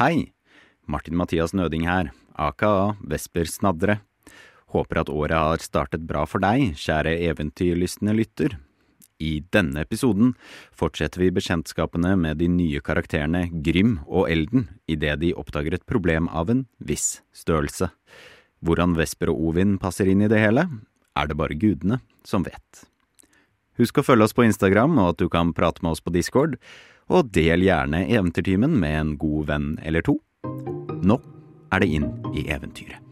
Hei! Martin Mathias Nøding her, aka Vesper Snadre. Håper at året har startet bra for deg, kjære eventyrlystne lytter. I denne episoden fortsetter vi bekjentskapene med de nye karakterene Grym og Elden idet de oppdager et problem av en viss størrelse. Hvordan Vesper og Ovin passer inn i det hele, er det bare gudene som vet. Husk å følge oss på Instagram, og at du kan prate med oss på Discord. Og del gjerne Eventyrtimen med en god venn eller to. Nå er det inn i eventyret.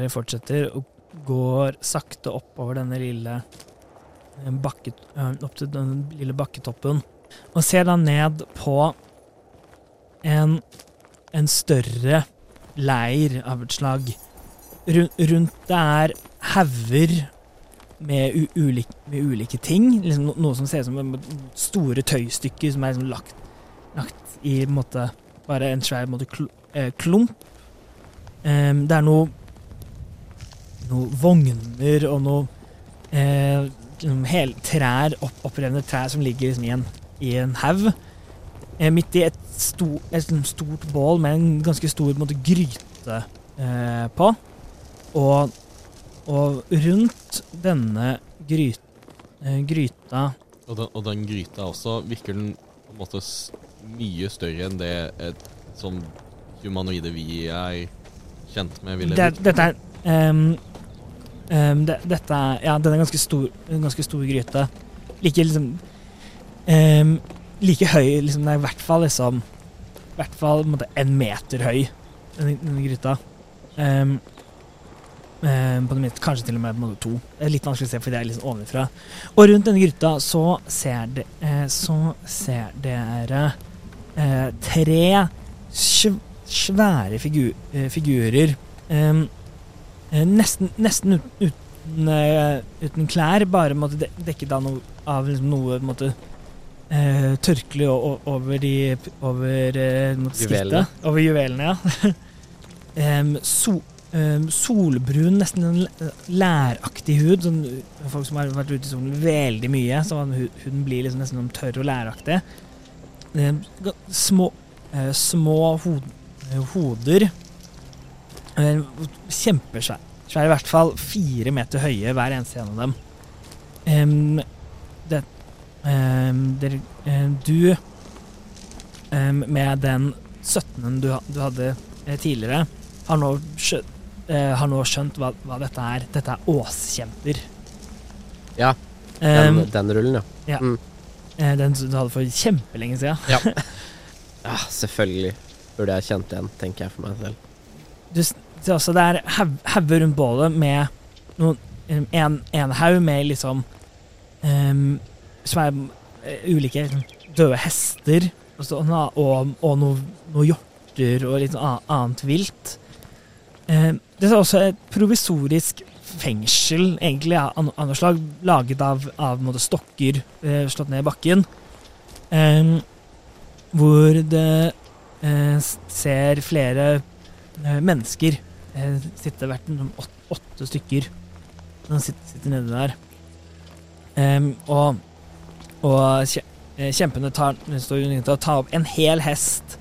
Dere, fortsetter og går sakte oppover denne lille eh, bakke, eh, opp til den lille bakketoppen, og ser da ned på en, en større leir av et slag. Rundt, der er hauger med, u- med ulike ting. Liksom noe som ser ut som store tøystykker som er liksom lagt, lagt i en måte, bare en svær måte, eh, klump. Em, det er noe noe vogner og noen eh, hel, trær, opp, opprevne trær som ligger liksom i en, i en haug. Eh, midt i et, sto, et stort bål med en ganske stor en måte, gryte eh, på. Og, og rundt denne gryt, eh, gryta Og den, og den gryta også, virker den på en måte mye større enn det et sånn humanoide vi er kjent med, ville det. Dette er ehm, ehm, det, Dette er Ja, den er ganske stor, ganske stor gryte. Like liksom um, Like høy liksom, Det er i hvert fall liksom I hvert fall en, en meter høy, denne, denne gryta. Um, på det minste, kanskje til og med på måte to. Det er litt vanskelig å se, fordi det er liksom ovenfra. Og rundt denne gryta så ser, de, eh, så ser dere eh, tre sv svære figu eh, figurer. Eh, nesten nesten ut, uten, eh, uten klær, bare måtte de, dekket av noe, av liksom noe måtte, uh, tørkle o- o- over de over uh, skrittet. Over juvelene, ja. um, so, um, solbrun, nesten en læraktig hud. Sånn, folk som har vært ute i solen veldig mye, så huden blir liksom nesten sånn tørr og læraktig. Um, små, uh, små eh, hoder. Eh, Svær i hvert fall fire meter høye, hver eneste en av dem. Um, det, um, der, um, du med den 17. du, du hadde eh, tidligere, har nå, skjø, uh, har nå skjønt hva, hva dette er. Dette er åskjemper. Ja, Den, den rullen, ja. eh, den du hadde for kjempelenge siden. Ja, selvfølgelig burde jeg kjent igjen, tenker jeg for meg selv. du s- altså, det er haug- hauger rundt bålet med noen, en, en haug med liksom um, svære eh, ulike liksom, døde hester og, så, og, og, og noe, hjorter og litt annet, annet vilt. Um, det er også et provisorisk fengsel, egentlig, av av noe slag, laget av, av måte, stokker uh, slått ned i bakken. Um, hvor det uh, ser flere mennesker eh, sitte hvert sånn åtte stykker som sitter, sitter nede der. Um, og og eh, kjempene tar, står unna til ta opp en hel hest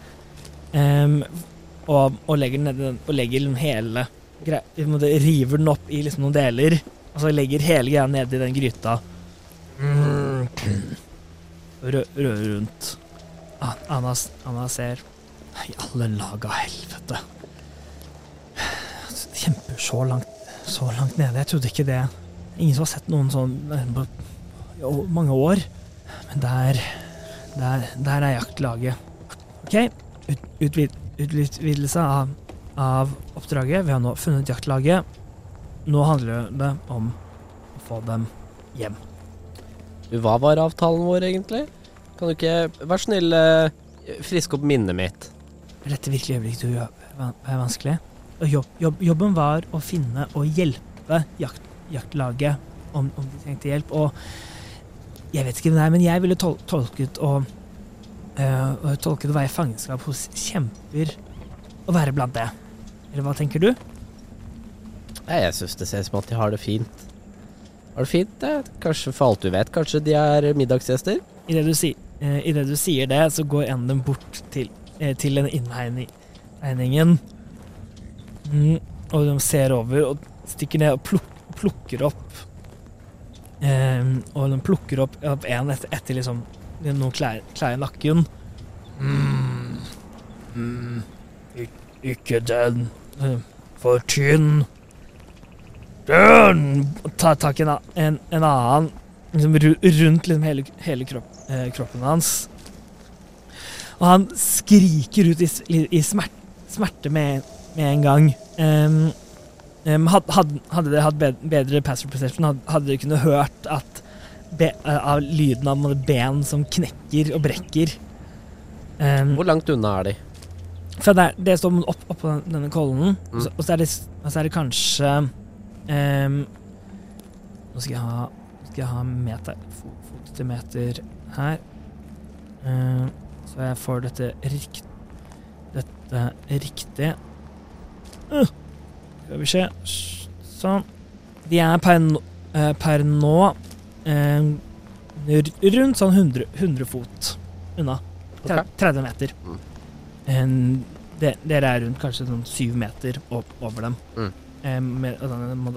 um, og, og legger den nedi den og legger den hele River den opp i liksom noen deler, og så legger hele greia nedi den gryta. Rø, rører rundt. Ah, Anna, Anna ser I alle lag av helvete. Kjemper så langt, så langt nede. Jeg trodde ikke det. Ingen som har sett noen sånn eh, på mange år. Men der Der, der er jaktlaget. OK. Ut, utvid, utvidelse av, av oppdraget. Vi har nå funnet jaktlaget. Nå handler det om å få dem hjem. Hva var avtalen vår, egentlig? Kan du ikke Vær snill, eh, friske opp minnet mitt. Er dette virkelig øyeblikket du gjør vanskelig? Jobb, jobb, jobben var å finne og hjelpe jakt, jaktlaget om, om de trengte hjelp. Og jeg vet ikke hvem det er, men jeg ville tol tolket og eh, og tolket å være i fangenskap hos kjemper og være blant det. Eller hva tenker du? Jeg syns det ser ut som at de har det fint. Har det fint, det. Kanskje for alt du vet, kanskje de er middagsgjester? Idet du, si, eh, i det du sier det, så går en dem bort til, eh, til den innhegningen. Mm, og de ser over og stikker ned og pluk, plukker opp um, Og de plukker opp, opp en etter, etter liksom noen klær, klær i nakken. Mm, mm, ik- ikke den. eh, For tynn. Den! Ta tak i en, en, en annen liksom, rundt liksom hele, hele kropp, eh, kroppen hans. Og han skriker ut i, i, i smerte, smerte med, med en gang. Um, um, had, had, hadde dere hatt bedre passive perception, hadde, hadde dere kunne hørt at be, eh, av lyden av ben som knekker og brekker. Um, Hvor langt unna er de? for det, er- det står opp, oppå den- denne kollen, Mm. og, så, er det, så er det kanskje um, Nå skal jeg ha, skal jeg ha meter, fo, fot til meter her. Ehm, så jeg får dette rikt, dette riktig. Uh, skal vi se Sånn. De er per, eh, per nå eh, rundt sånn 100, 100 fot unna. Tre- Ok. 30 meter. Mm. En, de, dere er rundt kanskje sånn syv meter opp, over dem. Mm. Eh, med, denne,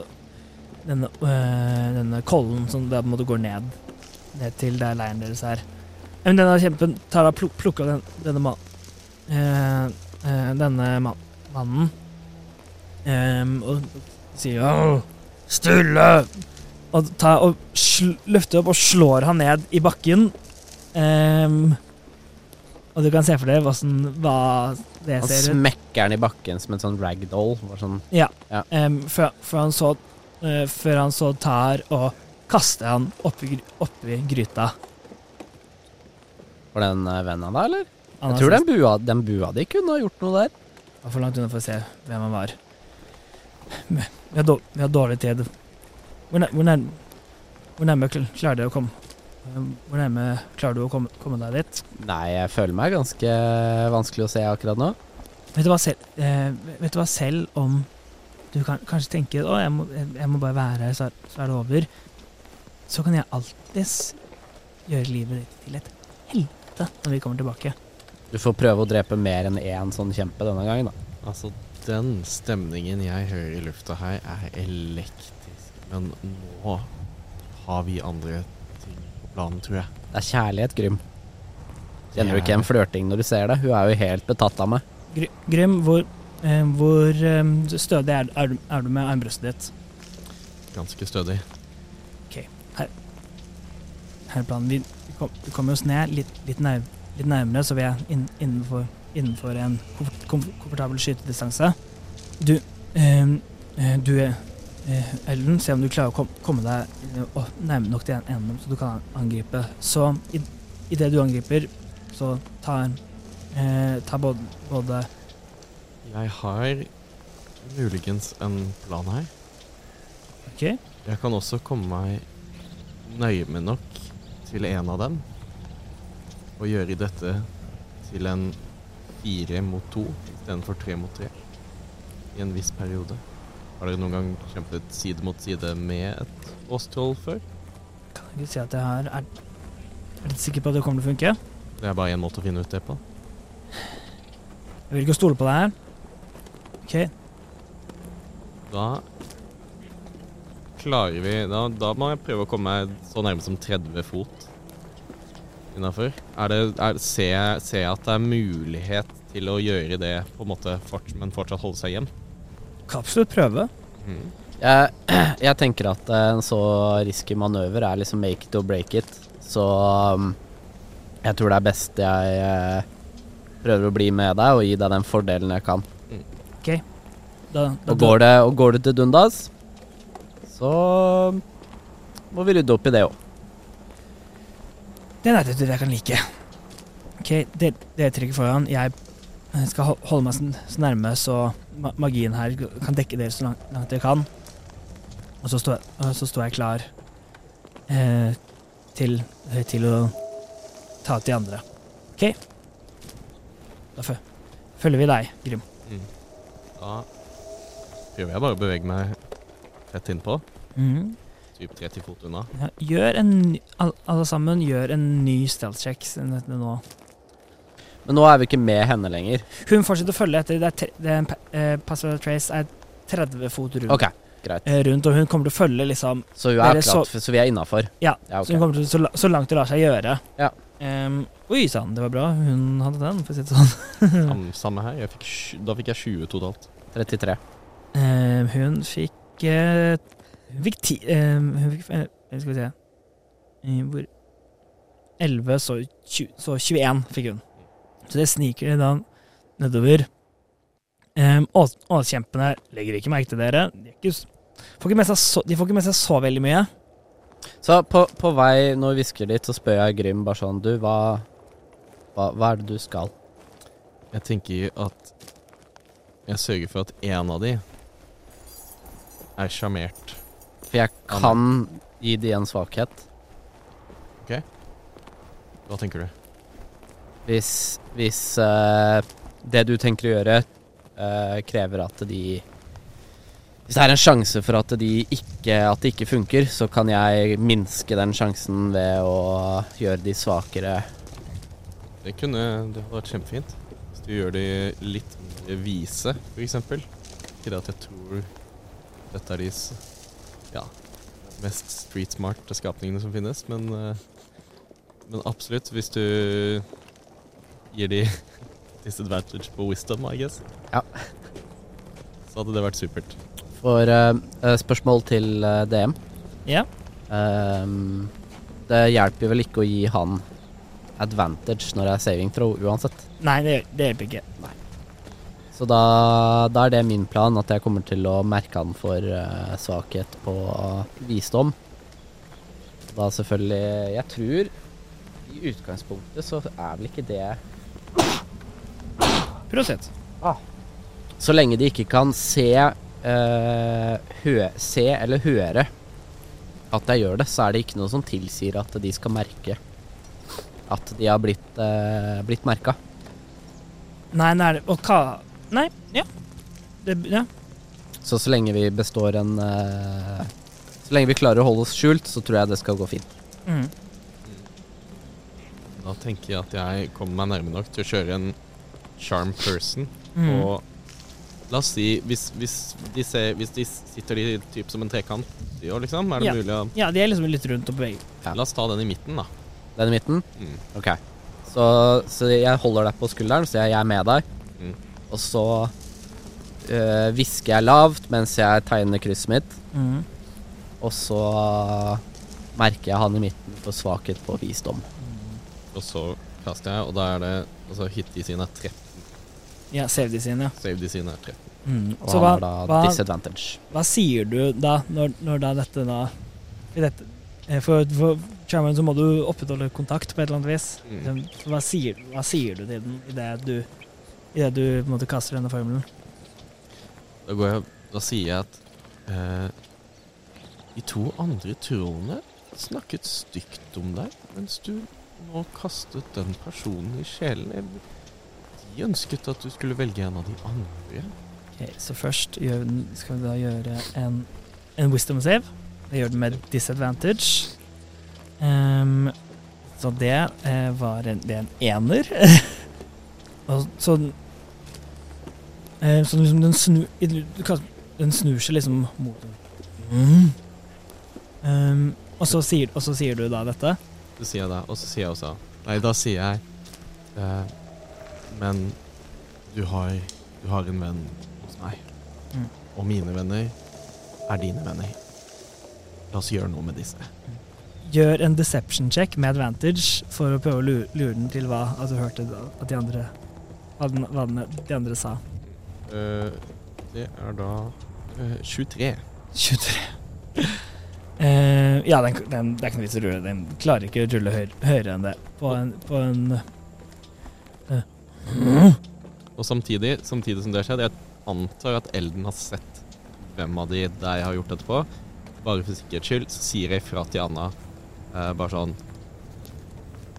denne, øh, denne kollen som da du gå ned, ned til der leiren deres er. Eh, Men denne kjempen tar da pluk, plukker den, denne, ma, øh, øh, denne man, mannen eh, og sier Åh, stille! Og, ta, og løfter opp og slår han ned i bakken. Um, og du kan se for deg hvordan, hva det Han ser ut. smekker den i bakken som en sånn ragdoll. Sånn, ja, ja. Um, før, før, han så, uh, før han så tar og kaster han oppi, oppi gryta. var den vennen eh, venn av deg, eller? Han Jeg tror den bua, den bua di kunne ha gjort noe der. var for langt unna for å se hvem han var. Vi har, dårlig, vi har dårlig tid. Hvor, nær, hvor, nær, hvor nærme klarer du å komme Um, Hvor nærme klarer du å komme, komme deg dit? Nei, jeg føler meg ganske vanskelig å se akkurat nå. Vet du hva selv, eh, vet du hva selv om du kan, kanskje tenker å, jeg må, jeg, må bare være her, så, så er det over, så kan jeg alltids gjøre livet ditt til et helvete når vi kommer tilbake. Du får prøve å drepe mer enn én sånn kjempe denne gangen, da. Altså, den stemningen jeg hører i lufta her, er elektrisk. Men nå har vi andre ting på planen, tror jeg. Det er kjærlighet, Grym. Kjenner du ikke en flørting når du ser det? Hun er jo helt betatt av meg. Gry- Grym, hvor, eh, hvor eh, stødig er, er, du, er du med armbrøstet ditt? Ganske stødig. Ok, Her er planen. Vi, vi, kom, vi kommer oss ned litt, litt, nær, litt nærmere, så vi er inn, innenfor, innenfor en komfort, kom, komfortabel skytedistanse. Du, eh, eh, du eh, Ellen, se om du klarer å kom, komme deg oh, nærme nok til en enden, så du kan angripe. Så i, i det du angriper, så tar, eh, tar både, både Jeg har muligens en plan her. OK? Jeg kan også komme meg nærme nok til en av dem og gjøre dette til en fire mot to istedenfor tre mot tre i en viss periode. Har dere noen gang kjempet side mot side med et boss-troll før? Kan jeg ikke si at jeg har Er, er du sikker på at det kommer til å funke? Det er bare én måte å finne ut det på. Jeg vil ikke stole på deg her. OK. Da klarer vi da, da må jeg prøve å komme meg så nærme som 30 fot innafor. Er det, er, ser, jeg, se at det er mulighet til å gjøre det, på en måte, fort, men fortsatt holde seg hjem? Absolutt prøve. Mm. Jeg, jeg tenker at en så risky manøver er liksom make it or break it. Så um, jeg tror det er best jeg eh, prøver å bli med deg og gi deg den fordelen jeg kan. Da, da, Og går det, og går det til dundas, så må vi rydde opp i det òg. Det er attitude jeg kan like. Ok, det, det trekker foran. Jeg eh, skal holde meg så, nærme så magien her kan dekke dere så langt, langt jeg kan. Og så står, jeg- så står jeg klar eh, til, eh, til å ta ut de andre. OK? Da følger vi deg, Grim. Da prøver jeg bare å bevege meg tett innpå. Mhm. Typ 30 fot unna. Ja, gjør en Alle sammen gjør en ny stealth check nå. Men nå er vi ikke med henne lenger. Hun fortsetter å følge etter. Det er, tre, det er en eh, Passive trace er 30 fot rundt, Ok, greit. eh, rundt, og hun kommer til å følge liksom Så hun er Dere så- klart, så, vi er innafor. Ja, Ja, så, hun kommer til, så, så langt det lar seg gjøre. Ja. Um, oi sann, det var bra. Hun hadde den, for å si det sånn. samme, samme her. Jeg fikk, da fikk jeg 20 totalt. 33. Um, hun fikk eh, Hun fikk ti ehm, Hun fikk eh, Skal vi se Eh, Hvor 11, så, 20, så 21 fikk hun. Så det sniker da nedover. Um, Åskjempene legger ikke merke til dere. De, ikke, får ikke med seg så, de får ikke med seg så veldig mye. Så på, på vei når vi hvisker dit, så spør jeg Grym bare sånn Du, hva, hva, hva er det du skal? Jeg tenker at jeg sørger for at en av de er sjarmert. For jeg kan gi de en svakhet. OK. Hva tenker du? Hvis, hvis uh, det du tenker å gjøre, uh, krever at de Hvis det er en sjanse for at, de ikke, at det ikke funker, så kan jeg minske den sjansen ved å gjøre de svakere. Det kunne det hadde vært kjempefint. Hvis du gjør de litt vise, f.eks. Ikke det at jeg tror dette er de ja, mest street smart skapningene som finnes, men, eh, men absolutt, hvis du gir de disadvantage på wisdom, I guess, Ja. så hadde det vært supert. For eh, eh, spørsmål til DM. Ja. Um, det hjelper vel ikke å gi han advantage når det er saving throw uansett. Nei, det, det hjelper ikke. Så da, da er det min plan, at jeg kommer til å merke han for uh, svakhet på visdom. Da selvfølgelig Jeg tror i utgangspunktet så er vel ikke det Prosent. Så lenge de ikke kan se uh, Se eller høre at jeg gjør det, så er det ikke noe som tilsier at de skal merke at de har blitt, uh, blitt merka. Nei, nei, og hva Nei, ja. Det, ja. Så så lenge vi består en eh, Så lenge vi klarer å holde oss skjult, så tror jeg det skal gå fint. Mm. Da tenker jeg at jeg kommer meg nærme nok til å kjøre en charm person. Mm. Og la oss si, hvis, hvis, de, ser, hvis de sitter de typ som en trekant, de også, liksom, er det Ja. mulig å Ja, de er liksom litt rundt og beveger. La oss ta den i midten, da. Den i midten? Mm. Ok. Så, så jeg holder deg på skulderen, så jeg, jeg er med deg. Mm. Og så øh, hvisker jeg lavt mens jeg tegner krysset mitt. Mm. Og så merker jeg han i midten for svakhet på visdom. Og så kaster jeg, og da er det Altså hit i sine er 13. Ja, save de sine. Save de sine er 13. Mm. Og Så hva, da hva, disadvantage. hva sier du da, når, når da dette da dette, eh, For, for Charmander så må du opprettholde kontakt på et eller annet vis. Mm. Hva sier, hva sier du til den i det du på en måte kaster denne formelen? Da, går jeg, da sier jeg at eh, de to andre trollene snakket stygt om deg, mens du nå kastet den personen i sjelen. De ønsket at du skulle velge en av de andre. Ok, så først gjør, skal vi da gjøre en, en wisdom save. Det gjør den med disadvantage. Um, så det eh, var en, det er en ener. Og så eh, Så liksom den snur Den snur seg liksom mot den. Mm. Ehm, og, så sier, og så sier du da dette? Så sier jeg da. Og så sier jeg også Nei, da sier jeg eh, Men du har, du har en venn hos meg. Mm. Og mine venner er dine venner. La oss gjøre noe med disse. Gjør en deception check med advantage for å prøve å lure, lure den til hva at du hørte at de andre hva, den, hva den, de andre sa. Eh, det er da eh, 23. 23. Uh, ja, den, den, det er ikke noe vits i å rulle. Den klarer ikke å rulle høy, høyere enn det. På en, på en eh, Og samtidig, samtidig som det har skjedd, jeg antar at Elden har sett hvem av de der jeg har gjort dette på. Bare for sikkerhets skyld så sier jeg fra til Anna uh, bare sånn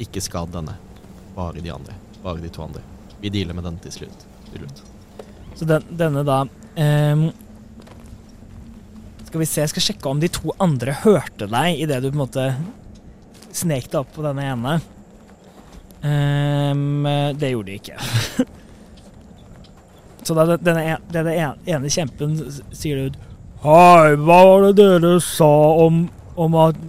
Ikke skad denne. Bare de andre. Bare de to andre. Vi dealer med den til slutt. Til slutt. Så den, denne da um, Skal vi se, jeg skal sjekke om de to andre hørte deg idet du på en måte snek deg opp på denne ene. Um, det gjorde de ikke. Så da denne, denne ene kjempen sier du Hei, hva var det dere sa om, om at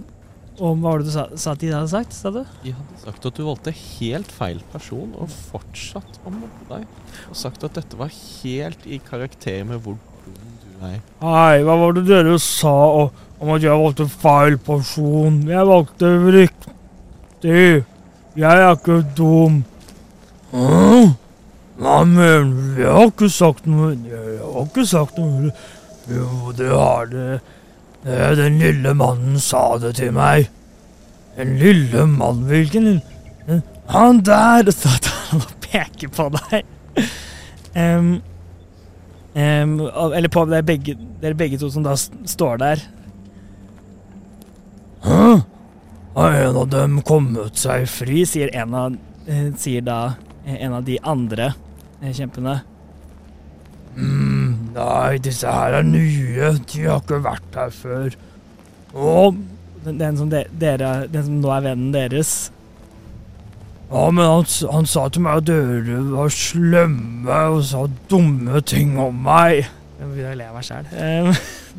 om Hva var det du sa, sa at de hadde sagt? sa du? De hadde sagt at du valgte helt feil person, og fortsatt å mobbe deg. Og sagt at dette var helt i karakter med hvor dum du er. Hei, hva var det dere sa om at jeg valgte feil person? Jeg valgte riktig. Jeg er ikke dum. Hva mener du? Jeg har ikke sagt noe Jeg har ikke sagt noe Jo, det har det. Eh, Den lille mannen sa det til meg. Den lille mann? Hvilken Han der! Tar han og peker på deg. Um, um, eller på dere begge, dere begge to som da står der. Hæ? Har en av dem kommet seg fri, sier en av eh, Sier da eh, en av de andre eh, kjempene. mm, nei, disse her er nye. De har ikke vært her før. Og den, den, som de, dere, den som nå er vennen deres. Ja, men han, han sa til meg at dere var slemme og sa dumme ting om meg. Jeg begynner å le av meg sjæl.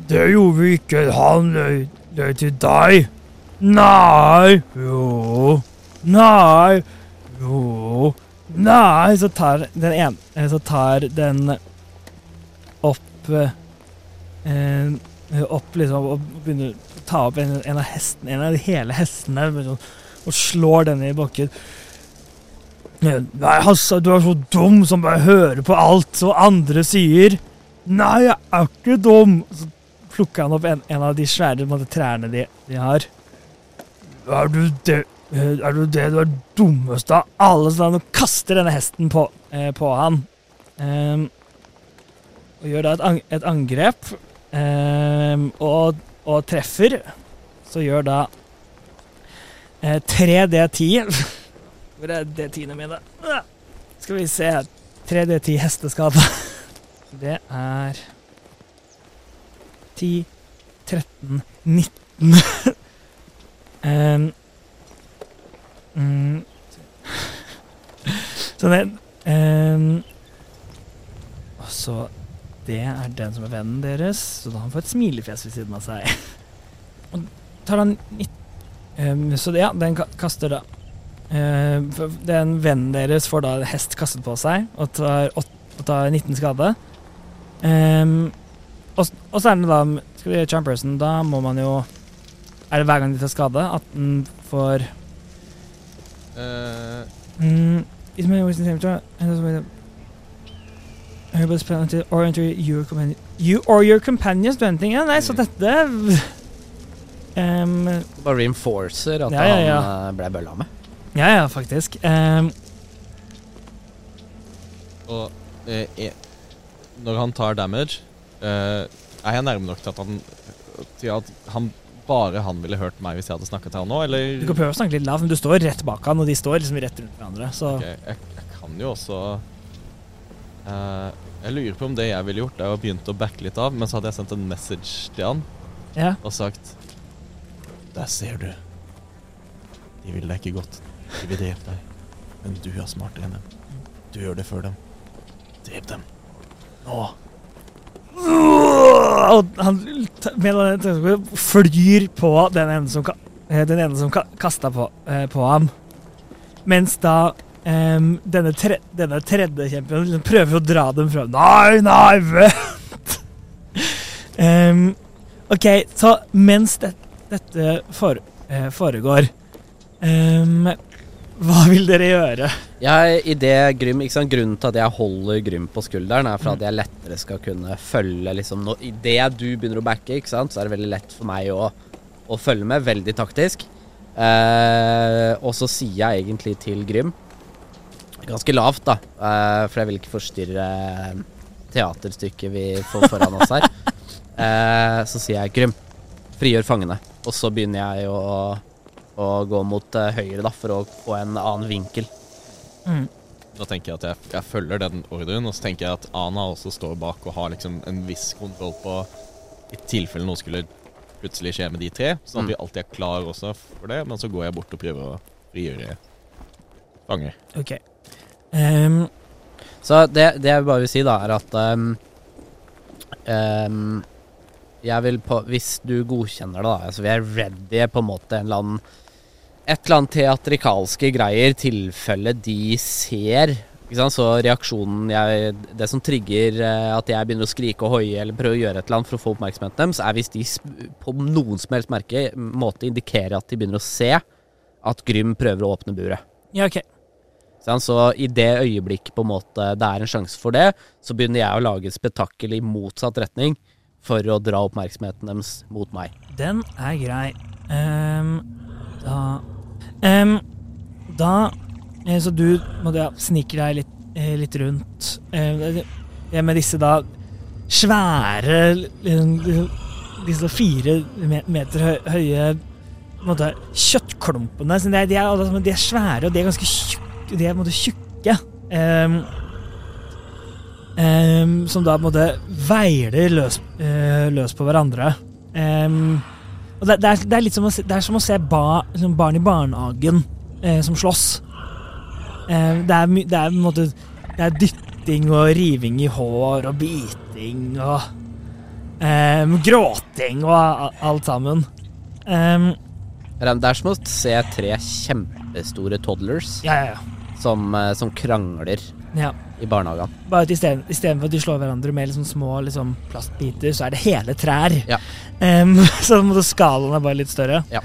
det gjorde vi ikke. Han løy, løy til deg. Nei. Jo. Nei. Jo. Nei. Så tar den ene Så tar den opp eh, eh, Opp liksom og begynner å ta opp en, en av hestene, en av de hele hestene, liksom, og slår denne i bakken. Nei, Hassan, du er så dum som bare hører på alt så andre sier. Nei, jeg er ikke dum. Så plukker han opp en, en av de svære måte, trærne de, de har. Er du det Er du det du er dummeste av alle? Så kaster denne hesten på, eh, på han. Ehm, og gjør da et, ang et angrep. eh, og, og treffer. Så gjør da eh, 3D10 Hvor er D10-ene mine? Ah, Skal vi se 3D10 hesteskade. Det er 10, 13, 19 um, mm, Sånn en um, Og så Det er den som er vennen deres, så da han får et smilefjes ved siden av seg. Og tar han um, Så det, ja, den kaster da uh, den vennen deres får da hest kastet på seg og tar, og tar 19 skade. Um, og, og så er det da Skal vi gjøre charm person, da må man jo Er det hver gang de tar skade at den får uh. mm, or your You or your companions do anything. Ja, nei, så Mm. dette um, Bare reinforcer at Ja, ja, ja. han eh, ble bølla med. Ja, ja, faktisk. Um, og eh, e- når han tar damage, eh, er jeg nærme nok til at han Til at han bare han ville hørt meg hvis jeg hadde snakket til han nå, eller? du kan prøve å snakke litt lavt, men du står rett bak han, og de står liksom rett rundt hverandre. Så okay, jeg, jeg kan jo også eh, Jeg lurer på om det jeg ville gjort, er å begynt å backe litt av, men så hadde jeg sendt en message til han ja. og sagt Der ser du. De vil deg ikke godt. De vil drepe deg. Men du er smartere enn dem. Du gjør det før dem. Drep dem. Nå. Og han med den flyr på den ene som, eh, den ene som ka kasta på, eh, på ham. Mens da em, denne, tre denne tredje kjempen liksom prøver å dra dem fra Nei, nei, vent! um, OK, så mens det, dette for, eh, foregår um, Hva vil dere gjøre? Jeg, i det Grym, ikke sant? Grunnen til at jeg holder Grym på skulderen, er for at jeg lettere skal kunne følge liksom, når, det du begynner å backe, ikke sant, så er det veldig lett for meg å å følge med, veldig taktisk. Uh, og så sier jeg egentlig til Grym Ganske lavt, da, eh, for jeg vil ikke forstyrre eh, teaterstykket vi får foran oss her. Eh, så sier jeg Grym, frigjør fangene. Og så begynner jeg å, å gå mot høyre, da, for å få en annen vinkel. Mm. Da tenker jeg at jeg, jeg følger den ordren, og så tenker jeg at Ana også står bak og har liksom en viss kontroll på i tilfelle noe skulle plutselig skje med de tre, sånn at Mm. vi alltid er klar også for det, men så går jeg bort og prøver å frigjøre fanger. OK. Ehm, Så det, det jeg vil si, da, er at um, um, Jeg vil på Hvis du godkjenner det, da Altså vi er ready på en måte en eller annen Et eller annet teatrikalske greier, tilfelle de ser? Så reaksjonen jeg, Det som trigger eh, at jeg begynner å skrike og hoie eller prøve å gjøre et eller annet for å få oppmerksomheten deres, er hvis de på noen som helst merke, måte indikerer at de begynner å se at Grym prøver å åpne buret. ja, OK. Så i det øyeblikk på en måte det er en sjanse for det, så begynner jeg å lage et spetakkel i motsatt retning for å dra oppmerksomheten deres mot meg. Den er grei. Um, da um, Da eh, Så du må ja, snike deg litt, eh, litt rundt. Det med disse da svære eh, Disse fire meter høye måte, kjøttklumpene. De, er, de er svære, og de er ganske tjukke. De er på en måte tjukke. Um, um, som da på en måte veiler løs, uh, løs på hverandre. Um, og det, det, er, det, er litt som å se, det er som å se ba, liksom barn i barnehagen uh, som slåss. Eh, det, er, det er på en måte Det er dytting og riving i hår og biting og gråting og alt sammen. Um, Det er som å se tre kjempestore toddlers ja, ja, ja. Som, eh, som krangler ja. i barnehagen. Bare at isteden- Istedenfor at de slår hverandre med liksom små liksom, plastbiter, så er det hele trær. Ja. Um, så skalaen er bare litt større. Ja,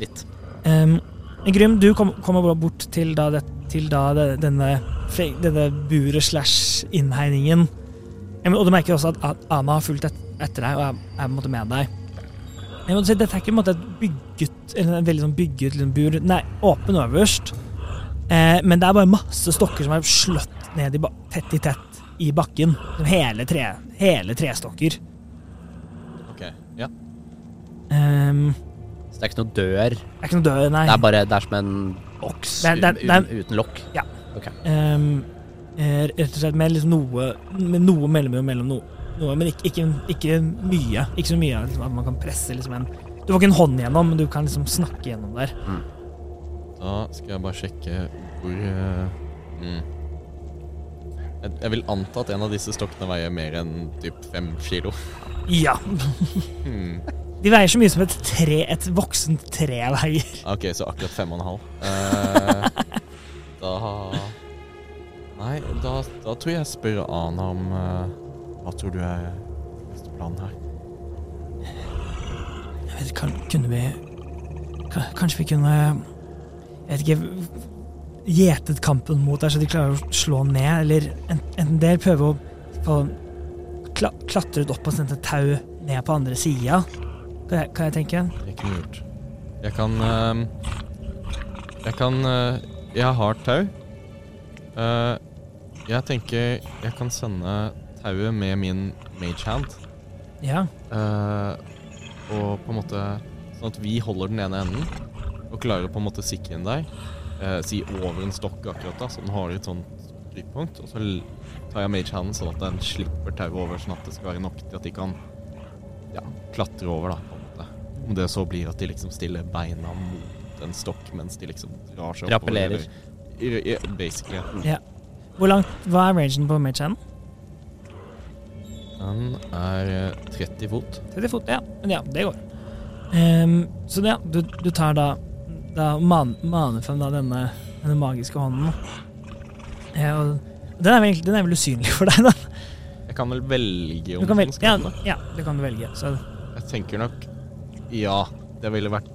Litt. Um, Grym, du kommer kom bort til da, det, til da det, denne, denne buret slash innhegningen. Og du merker også at, Ana har fulgt et, etter deg og er, er med deg. Jeg må si, dette er ikke en måte et bygget eller en veldig sånn bygget liksom, bur. Nei, åpen øverst. Eh, men det er bare masse stokker som er slått ned i tett i tett i bakken. Hele, tre, hele trestokker. Ok, ja. Um, Så det er ikke noe dør. det er ikke noe dør, nei. Det er bare det er som en boks uten, lokk. Ehm, eh, rett og slett med liksom noe Med noe mellomrom mellom noe, noe men ikke, ikke, ikke mye. Ikke så mye liksom, at man kan presse liksom en Du får ikke en hånd gjennom, men du kan liksom snakke gjennom der. Da skal jeg bare sjekke hvor eh, mm. jeg, jeg vil anta at en av disse stokkene veier mer enn typ fem kilo. Ja. Hmm. De veier så mye som et tre, et voksent tre veier. Ok, så akkurat fem og en halv. Eh, da Nei, da, da tror jeg jeg spør Ana om eh, Hva tror du er neste plan her? Jeg vet, kan, kunne vi Kanskje vi kunne vet ikke Gjetet kampen mot der, så de klarer å slå ned, eller en- enten det, eller prøve å få kla, klatret opp og sendt et tau ned på andre sida. Kan, kan jeg tenke? Det kunne gjort. Jeg kan eh, Jeg kan eh, Jeg har tau. Eh, jeg tenker jeg kan sende tauet med min mage hand. Ja. og på en måte Sånn at vi holder den ene enden og klarer på en måte sikre inn der. eh, si over en stokk akkurat da, så den har et sånt trykkpunkt. Og så tar jeg mage handen sånn at den slipper tauet over, sånn at det skal være nok til at de kan ja, klatre over, da. på en måte. Om det så blir at de liksom stiller beina mot en stokk mens de liksom drar seg oppover. Rappellerer. Basically. ja. Hvor langt, Hva er rangen på mage handen? Den er eh, 30 fot. 30 fot, ja. Men ja, det går. Um, så ja, du, du tar da, da man, maner frem da denne, denne magiske hånden. Ja, den er, vel, den er vel usynlig for deg, da. Jeg kan vel velge om Du kan den skal ja, ja, det kan du velge. Så Jeg tenker nok ja, det ville vært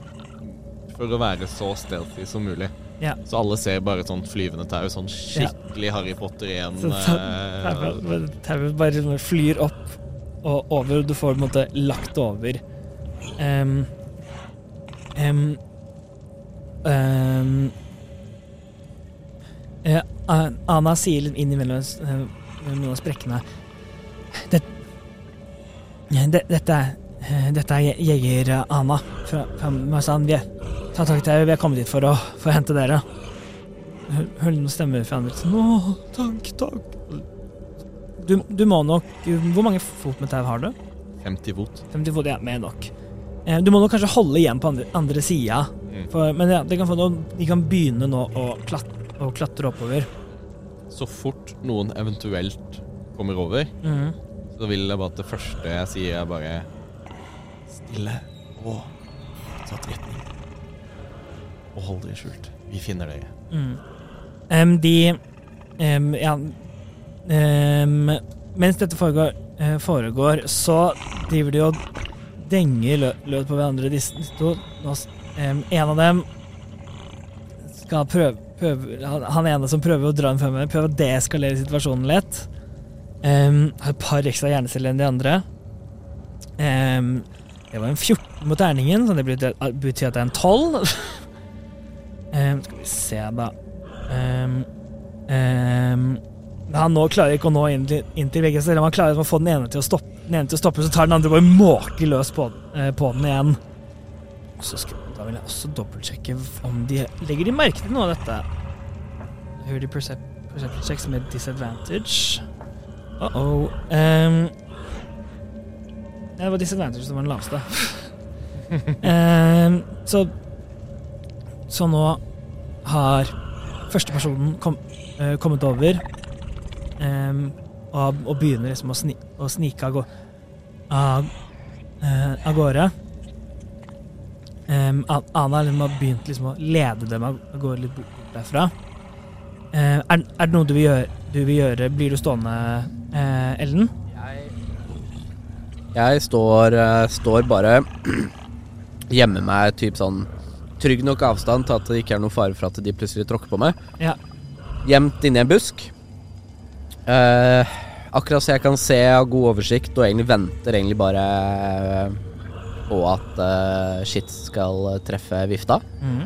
for å være så stealthy som mulig. Ja. Så alle ser bare et sånt flyvende tau, sånn skikkelig Harry Potter igjen. Så eh, tauet bare sånn flyr opp og over, og du får på en måte lagt over. Ehm, em, em, eh, Ana sier innimellom eh, noen av sprekkene det, det, Dette er eh, Dette er je- jeger eh, Ana fra, fra Marzan. Vi ta takk til vi er kommet hit for å, for å hente dere. Hø- Hører noen stemmer fra andre. siden. Å, takk, takk. Du, du må nok Hvor mange fot med tau har du? 50 fot. 50 fot, ja, mer nok. Eh, Du må nok kanskje holde igjen på andre, andre sida, Mm. men ja, det kan få noe, de kan begynne nå å, klat, å klatre oppover. Så fort noen eventuelt kommer over, Mhm. så vil jeg bare at det første jeg sier, er bare Stille og tatt retning. Og hold dere skjult. Vi finner dere. Mm. Um, de um, Ja Um, Mens dette foregår, eh, foregår, så driver de og denger lø løs på hverandre, disse disse to. Nå s- en av dem skal prøve, prøve han, ene som prøver å dra den fremover, prøver å deeskalere situasjonen litt. Um, har et par ekstra hjerneceller enn de andre. Um, det var en 14 mot terningen, så det betyr, at det er en 12. um, skal vi se, da. Han nå klarer ikke å nå inn til, inn til begge, han klarer å få den ene til å stoppe, den ene til å stoppe så tar den andre bare måker løs på, eh, på den igjen. Så skal, da vil jeg også dobbeltsjekke om de Legger de merke til noe av dette? Hører de percep perception checks med disadvantage? Uh-oh. Um, ja, det var disadvantage som var den laveste. um, så Så nå har førstepersonen kom, uh, kommet over em, og, og begynner liksom å, sni, å snike av, av, eh, av gårde. Um, Ana liksom har begynt liksom å lede dem av gårde litt bort derfra. Uh, er, er det noe du vil, gjøre, du vil gjøre? Blir du stående, uh, Ellen? Jeg står, uh, står bare gjemmer meg typ sånn trygg nok avstand til at det ikke er noen fare for at de plutselig tråkker på meg. Ja. Gjemt inni en busk. Eh, akkurat så jeg kan se og god oversikt, og egentlig venter egentlig bare eh, på at uh, shit skal treffe vifta. Mm.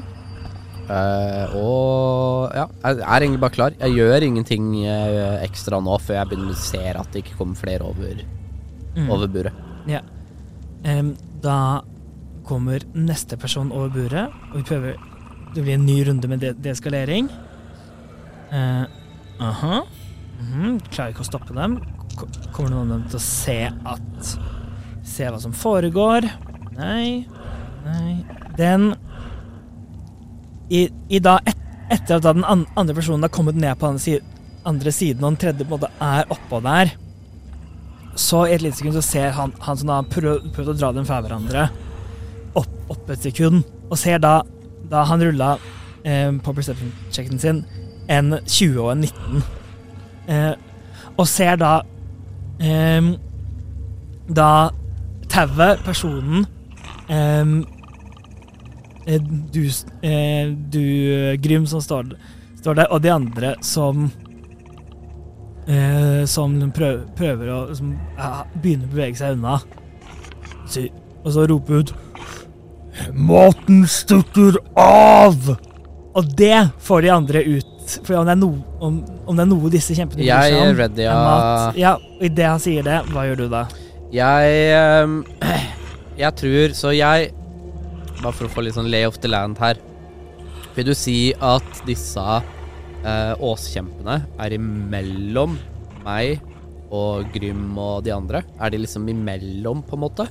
Uh, og ja, jeg er egentlig bare klar. Jeg gjør ingenting uh, ekstra nå før jeg begynner å se at det ikke kommer flere over, mm. over buret. Ja. Um, da kommer neste person over buret, og vi prøver Det blir en ny runde med de deeskalering. Uh, aha. Mhm, Klarer ikke å stoppe dem. Kommer noen av dem til å se at Se hva som foregår? Nei. Nei. Den I, i da et, Etter at da den andre personen har kommet ned på den andre siden, og den tredje på en måte er oppå der, så i et lite sekund så ser han, han som da har prøvd å dra dem fra hverandre, opp, opp et sekund, og ser da, da han rulla eh, på perception-checken sin, en 20 og en 19. Eh, og ser da eh, Da tauet, personen eh, eh, du, eh, du Grym som står, står der, og de andre som eh, som prøver, prøver å som, ja, begynner å bevege seg unna. Så, og så roper ut Maten stukker av! Og det får de andre ut. For om det er noe, om, om det er noe disse kjempene bryr seg om, ready, er ja. mat. Ja, og idet han sier det, hva gjør du da? Jeg um, Jeg tror Så jeg Bare for å få litt sånn lay of the land her. Vil du si at disse uh, åskjempene er imellom meg og Grym og de andre? Er de liksom imellom, på en måte?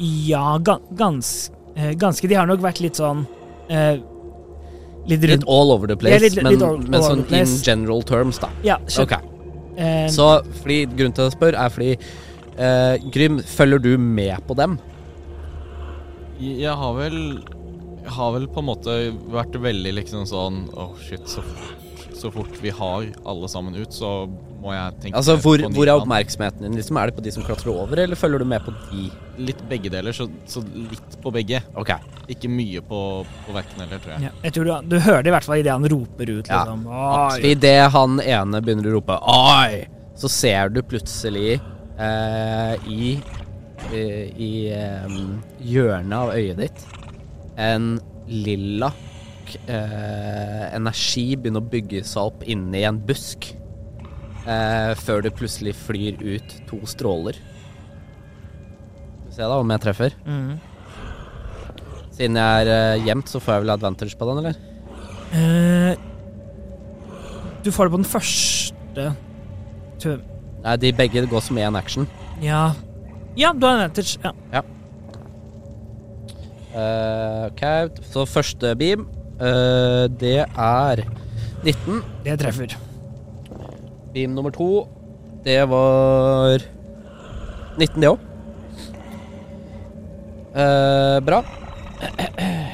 Ja, ga, gans, eh, ganske. De har nok vært litt sånn eh, Litt rundt. Litt all over the place, Ja, litt- men, litt all- men all sånn in general terms, da. Ja, skjønt. Ok. Eh, Så fordi grunnen til at jeg spør, er fordi eh, Grym, følger du med på dem? Jeg har vel Jeg har vel på en måte vært veldig liksom sånn Åh, shit, så fort, så fort vi har alle sammen ut, så må jeg tenke Altså, hvor, på hvor er oppmerksomheten din? Liksom, er det på de som klatrer over, eller følger du med på de? Litt begge deler, så, så litt på begge. Ok. Ikke mye på, på verken heller, tror jeg. ja, jeg tror du, du hører det i hvert fall idet han roper ut, Ja. liksom. Oi. Idet han ene begynner å rope 'oi', så ser du plutselig eh, i i, i em, hjørnet av øyet ditt en lilla eh, energi begynner å bygge seg opp inni en busk. Eh, før det plutselig flyr ut to stråler. Skal vi se da om jeg treffer. Mm. Siden jeg er eh, gjemt, så får jeg vel advantage på den, eller? Eh, du får det på den første Tø Nei, de begge går som én action. Ja. Ja, du har advantage. Ja. Eh, ok, så første beam, uh, det er 19. Det treffer. Beam nummer to, det var 19 det òg. bra.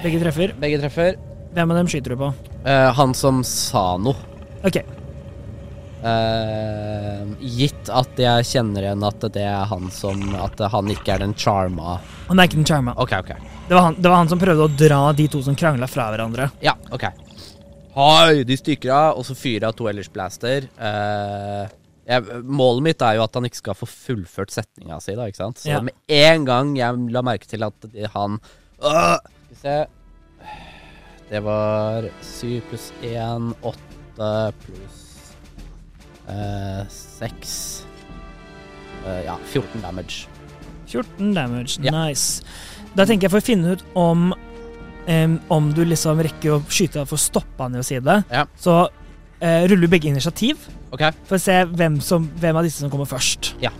Begge treffer. Begge treffer. Hvem av dem skyter du på? Eh, han som sa noe. OK. Eh, gitt at jeg kjenner igjen at det er han som At han ikke er den charma Han er ikke den charma. OK, OK. Det var, han, det var han som prøvde å dra de to som krangla fra hverandre. Ja, OK. Hei, de stikker av, og så fyrer jeg to ellers blaster. Eh, jeg, målet mitt er jo at han ikke skal få fullført setninga si, da, ikke sant? Så Ja. med en gang jeg la merke til at han øh, Skal vi se Det var 7 pluss 1, 8 pluss eh, 6 Eh, Ja, 14 damage. 14 damage. Ja. Nice. Da tenker jeg for å finne ut om em, Om du liksom rekker å skyte for å stoppe han i å si det, Ja. så uh, ruller begge initiativ okay. for å se hvem, som, hvem av disse som kommer først. Ja.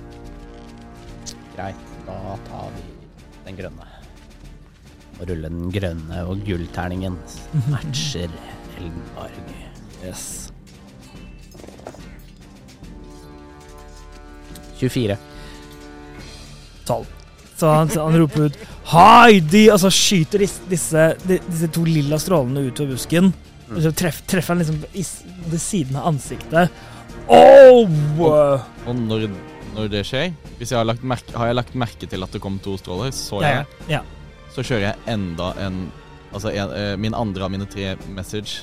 greit. Da tar vi den grønne. Og ruller den grønne og gullterningen. Matcher Elmborg. Yes. 24. 12. Så han, han roper ut Heidi! Og så skyter disse, disse, disse to lilla strålene ut av busken. Og så treff, treffer han liksom i ved siden av ansiktet. Oh! Og når, når det skjer, hvis jeg har, lagt merke, har jeg lagt merke til at det kom to stråler, så, jeg, ja. så kjører jeg enda en Altså en, eh, min andre av mine tre message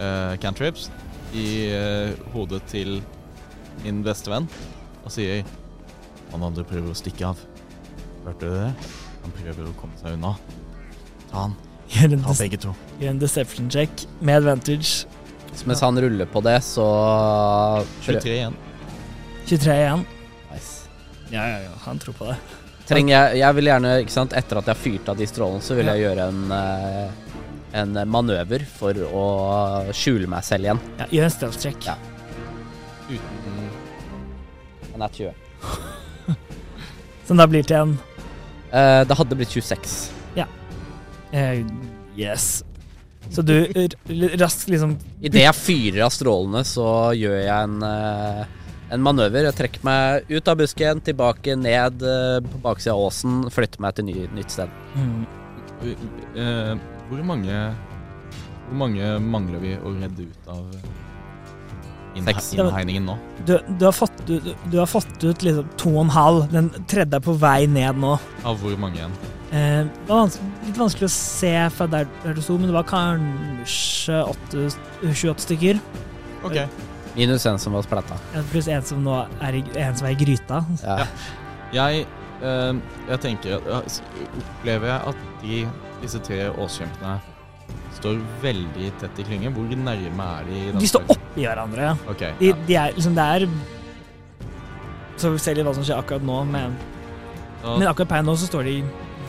uh, cantrips i uh, hodet til min beste venn og sier Han andre prøver å stikke av. Hørte du det? Han prøver å komme seg unna. Ta han. Gjør en, Ta begge to. gjør en deception check med advantage. Så mens han ruller på det, så 23 igjen. 23 igjen. Nice. Ja, ja, ja. Han tror på det. Trenger jeg Jeg vil gjerne, ikke sant, etter at jeg har fyrt av de strålene, så vil jeg gjøre en eh, en manøver for å skjule meg selv igjen. Ja, gjør en stealth check. Ja. Uten Den er 20. Som da blir til en Eh, det hadde blitt 26. eh, Yes. Så du raskt liksom Idet jeg fyrer av strålene, så gjør jeg en, uh, en manøver. Jeg trekker meg ut av busken, tilbake ned på baksida av åsen, flytter meg til ny, nytt sted. mm, Eh, hvor mange Hvor mange mangler vi å redde ut av. innhegningen nå? du, du, har fått, du, du har fått ut liksom to og en halv. Den tredje er på vei ned nå. Av hvor mange igjen? Eh, det var vans litt vanskelig å se fra der, der du sto, men det var kanskje åtte, 28 stykker. Ok. Minus en som var splatta. Ja, Pluss en som nå er i, en som er i gryta. Ja. Jeg, eh, jeg tenker ja, s- Opplever jeg at de, disse tre åskjempene står veldig tett i klynge? Hvor nærme er de? De står oppi hverandre. Ok, De, ja. de er liksom Det er Så vi ser litt hva som skjer akkurat nå, men, Da, men akkurat per nå så står de i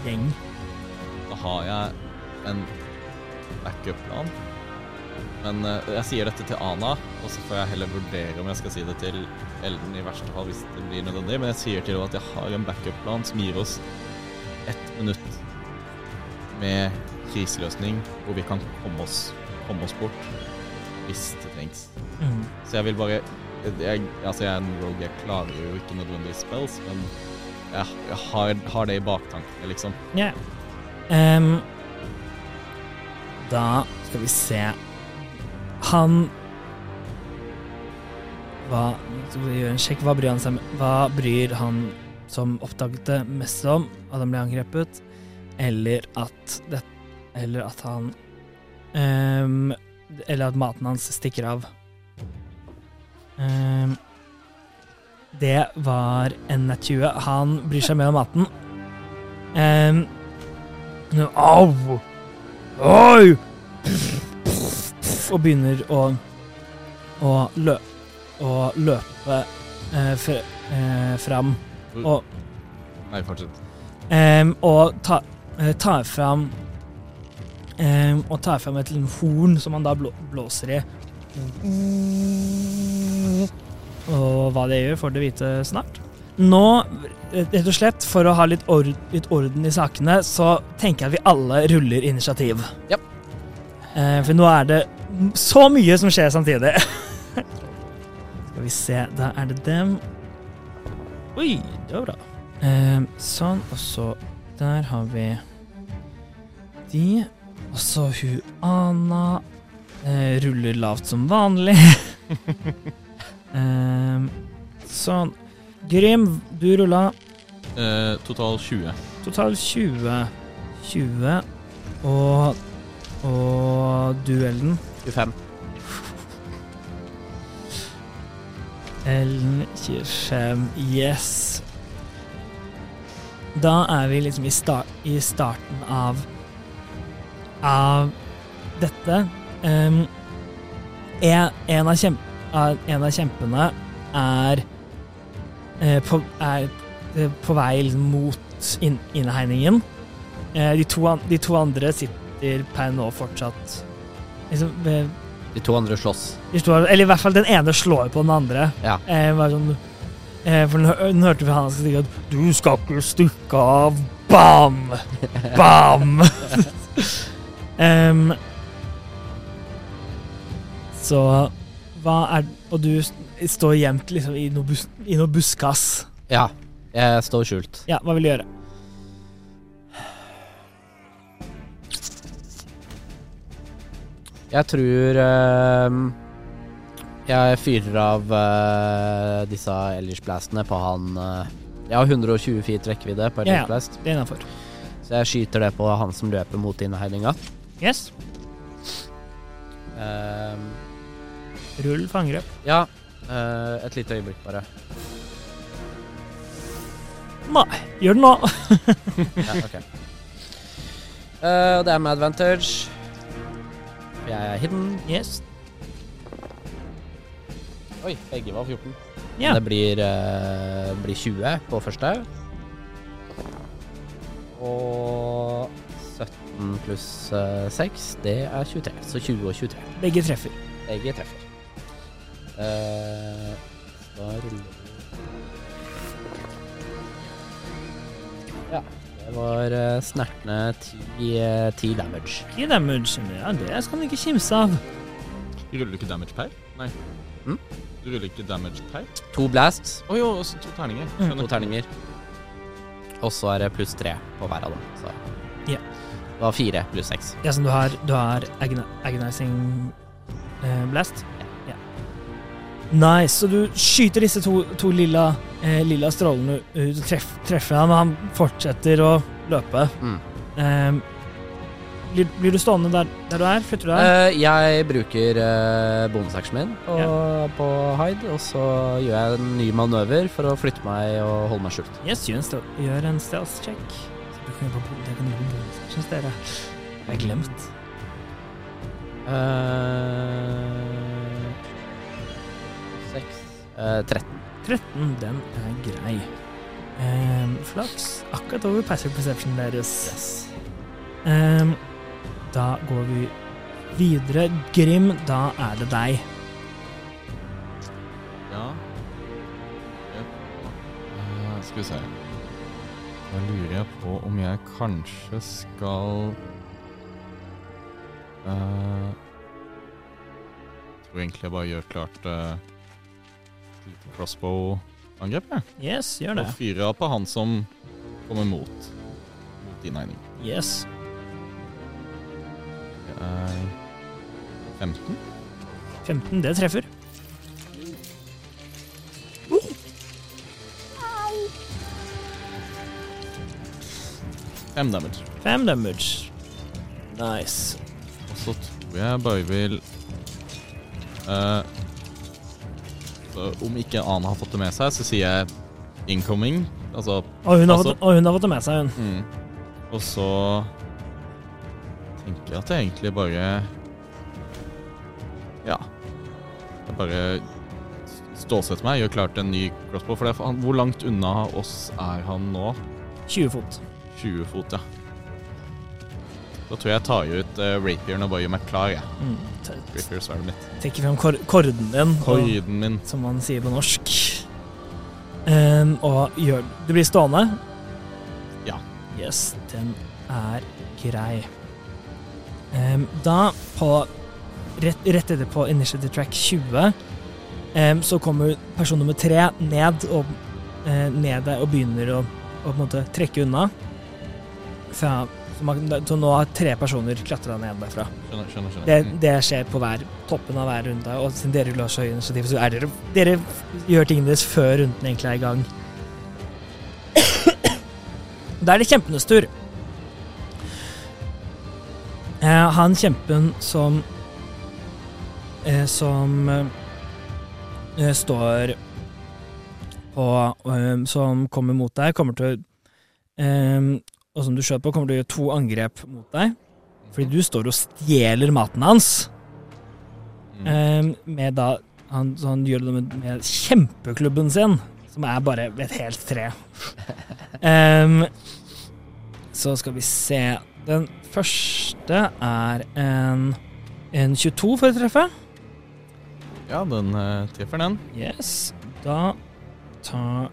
gjeng. da har jeg en backup-plan. Men eh, jeg sier dette til Ana, og så får jeg heller vurdere om jeg skal si det til Elden i verste fall hvis det blir nødvendig. Men jeg sier til henne at jeg har en backup-plan som gir oss ett minutt med kriseløsning hvor vi kan komme oss, komme oss bort hvis det trengs. Mm. Så jeg vil bare jeg, Altså, jeg er en rogue, jeg klarer jo ikke nødvendigvis spells, men jeg, jeg har, har det i baktankene, liksom. Ja. Um, da skal vi se Han Hva vi gjøre en sjekk? Hva bryr han seg med Hva bryr han som oppdaget det mest om? At han ble angrepet? Eller at det Eller at han um, Eller at maten hans stikker av. Um, det var en 20. Han bryr seg mer om maten. Um, au! Oi! Og begynner å, å, lø, å løpe eh, fr, eh, fram. Og, Nei, fortsett. em, og ta, eh, tar fram Og tar fram et horn som han da blå, blåser i. Og hva det gjør, får dere vite snart. Nå, rett og slett, for å ha litt, ord, litt orden i sakene, så tenker jeg at vi alle ruller initiativ. Ja. Eh, for nå er det så mye som skjer samtidig. Skal vi se, da er det dem. Oi, det var bra. Eh, sånn, og så der har vi de. Og så hun Ana eh, ruller lavt som vanlig. eh, sånn. Grim, du rulla Eh, total 20. total 20. 20. Og Og duellen. 25. Ellen 25. Yes. Da er vi liksom i, sta i starten av av dette. Um, en, en, av kjemp en av kjempene er eh, på, er eh, på vei mot inn innhegningen. Eh, de, to de to andre sitter per nå fortsatt liksom, ved De to andre slåss. de slår, eller i hvert fall den ene slår på den andre. Ja. Eh, bare sånn, eh, for nå hørte vi han si at 'Du skal ikke stikke av'. Bam! Bam! Em, så hva er Og du står gjemt liksom i noe, bus, i noe buskas. Ja. Jeg står skjult. Ja, hva vil du gjøre? Jeg tror ehm, Jeg fyrer av eh, disse Ellers blastene på han eh, Jeg har 120 feet rekkevidde på Ja, ja. Det er innafor. så jeg skyter det på han som løper mot innhegninga. Yes. Um, Rull fangere. ja, Uh, et lite øyeblikk bare. Nei, gjør det nå. Ja, ok. Og det er med advantage. For Jeg er hidden. Yes. Oi, begge var 14. Ja. Det blir, uh, blir 20 på første. Og 17 pluss eh, 6, det er 23. Så 20 og 23. Begge treffer. Begge treffer. Eh, da ruller vi Ja, det var uh, snertne 10 uh, 10 damage. Ti damage. Ja, det skal man ikke kimse av. Ruller du ikke damage per? Nei. Mm? Du ruller ikke damage per? To blasts, Å jo, også to terninger. Mm. To terninger. Og så er det pluss tre på hver av dem. Så. Det var fire pluss seks. Ja, så du har, du har agonizing eh, blast? Ja. Nice. Så du skyter disse to, to lilla, eh, lilla strålene ut og treff, treffer ham, og han fortsetter å løpe. Mm. Eh, blir, blir du stående der, der du er? Flytter du deg? Uh, jeg bruker uh, bonusactionen min på, på Hyde, og så gjør jeg en ny manøver for å flytte meg og holde meg skjult. yes, gjør en, stealth- gjør en stealth check. Så du kan actions, dere. Jeg har glemt. Uh, Seks uh, 13. 13, den er grei. Eh, flaks. Akkurat over passive perception deres. Ehm, da går vi videre. Grim, da er det deg. Ja. Yep. Uh, skal vi se. Da lurer jeg på om jeg kanskje skal Jeg Tror egentlig jeg bare gjør klart uh, et lite crossbow-angrep, jeg. Yes, gjør det. Og fyrer av på han som kommer mot, mot innhegning. Yes. Det er 15. 15, det treffer. Fem damage. Fem damage. Nice. Og så tror jeg bare vil uh, så Om ikke Ana har fått det med seg, så sier jeg 'incoming'. Altså Og hun har, Altså- fått, og hun har fått det med seg, hun. mm. Og så tenker jeg at jeg egentlig bare Ja. Jeg bare stålsetter meg, gjør klart en ny crossbow. For det er, hvor langt unna oss er han nå? 20 fot. 20 fot, ja. Da tror jeg jeg tar ut uh, rapieren og bare gjør meg klar, jeg. Mm. Rapier sverdet mitt. Trekker fram kor korden din, korden min. som man sier på norsk. Um, og gjør Du blir stående? Ja. Yes, den er grei. Um, da, på rett, rett etter på Initiative Track 20, um, så kommer person nummer tre ned og uh, ned og begynner å, å trekke unna. Fra, så, man, så nå har tre personer klatra ned derfra. Skjønner, skjønner. skjønner. Det, det skjer på hver toppen av hver runde, og siden dere lå så initiativ, så er dere Dere gjør tingene deres før runden egentlig er i gang. Da er det kjempenes tur. Eh, han kjempen som eh, Som eh, står på eh, Som kommer mot deg, kommer til å eh, Og som du skjøt på, kommer til å gjøre to angrep mot deg. Fordi du står og stjeler maten hans. Mm. Um, med da han, så han gjør det med, med kjempeklubben sin, som er bare et helt tre. Um, så skal vi se Den første er en, en 22 for å treffe. Ja, den uh, treffer den. Yes. Da tar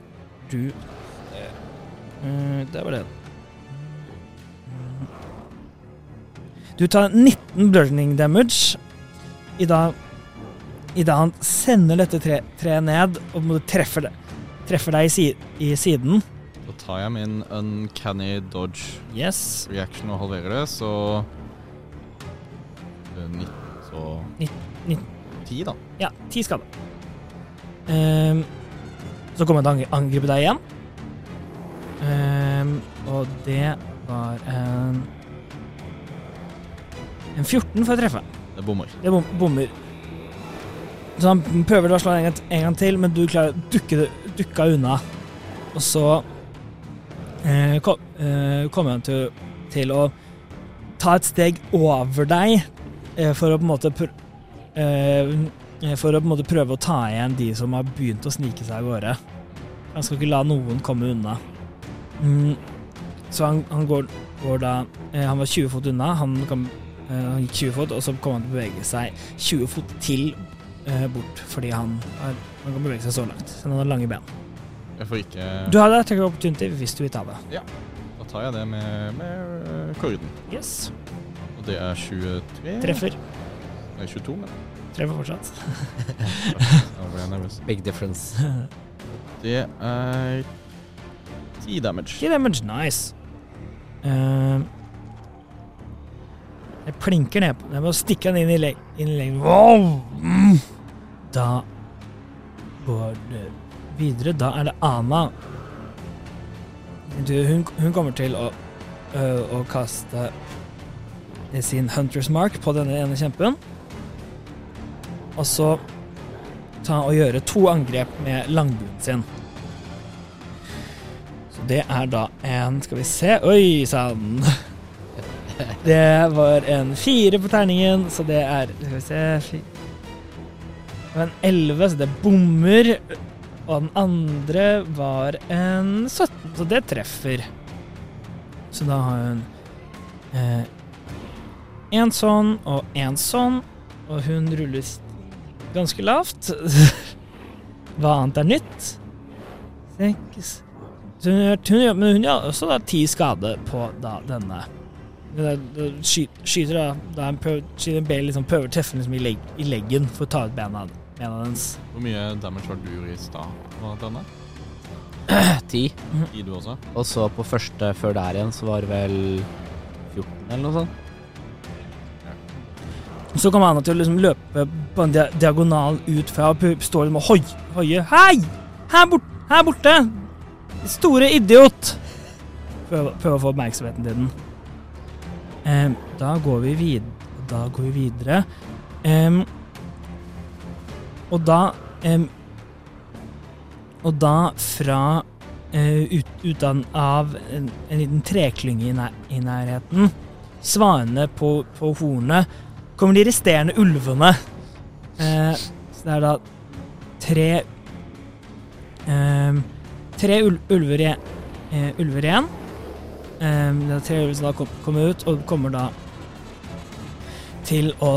du uh, Det var det. Du tar 19 blurning damage i da i han sender dette tre, treet ned og måte treffer, det, treffer deg i, si, i siden. Da tar jeg min uncanny dodge Yes. reaction og halverer det, så Eh, nitt- Så Nitt- nitt- Ti, da. Ja, 10 skade. Um, så kommer han til å angripe deg igjen. Um, og det var en En 14 for å treffe. Det bommer. Det bom bommer. Så han prøver å slå en en gang til, men du klarer å dukke, dukka unna. Og så eh, kom, eh, kommer han til, til å ta et steg over deg eh, for å på en måte pr eh, For å på en måte prøve å ta igjen de som har begynt å snike seg av gårde. Han skal ikke la noen komme unna. Mm. Så han, han går, går da eh, Han var 20 fot unna. Han, kan, eh, han gikk 20 fot, og så kommer han til å bevege seg 20 fot til eh, bort, fordi han, er, han kan bevege seg så langt. Så han har lange ben. Jeg får ikke Du har attack opportunity hvis du vil ta det. Ja. Da tar jeg det med, med eh, korden. Yes. Og det er 23 Treffer. Nei, 22, men Treffer fortsatt. Nå ble jeg nervøs. Big difference. Det er 10 damage. Ikke damage. Nice. Eh, jeg plinker ned på den. Jeg må stikke den inn i, i leggen. Wow! Mm. Da går det videre. Da er det Ana. Du, hun, hun kommer til å, å kaste sin Hunters Mark på denne ene kjempen. Og så ta og gjøre to angrep med langbuen sin. Så det er da en Skal vi se Oi sann! Det var en fire på terningen, så det er Skal vi se Det var en elleve, så det bommer. Og den andre var en 17, så det treffer. Så da har hun eh, en sånn og en sånn, og hun rulles ganske lavt. Hva annet er nytt? Seks men hun gjør også da ti skade på da denne. Det det sky, skyter da, da han prøver, skyter en bale, liksom prøver å treffe liksom i, leg, i leggen for å ta ut bena, bena hennes. Hvor mye damage var du i stad? Ti. Du også? Og så på første før der igjen, så var det vel 14 eller noe sånt. Så kommer han til å liksom løpe på en diagonal ut fra og står liksom og hoi, hoie. Hei! Her, bort, her borte! Store idiot! Prøve å få oppmerksomheten til den. Em, da går vi vid Da går vi videre. Em, og da em, Og da fra eh, ut, utan av en, en liten treklynge i, nær, i nærheten, svanene på, på hornet, kommer de resterende ulvene. Eh, så det er da tre Tre ul ulver, i, eh, ulver igjen. Eh, det er tre ulver som da kommer ut, og kommer da til å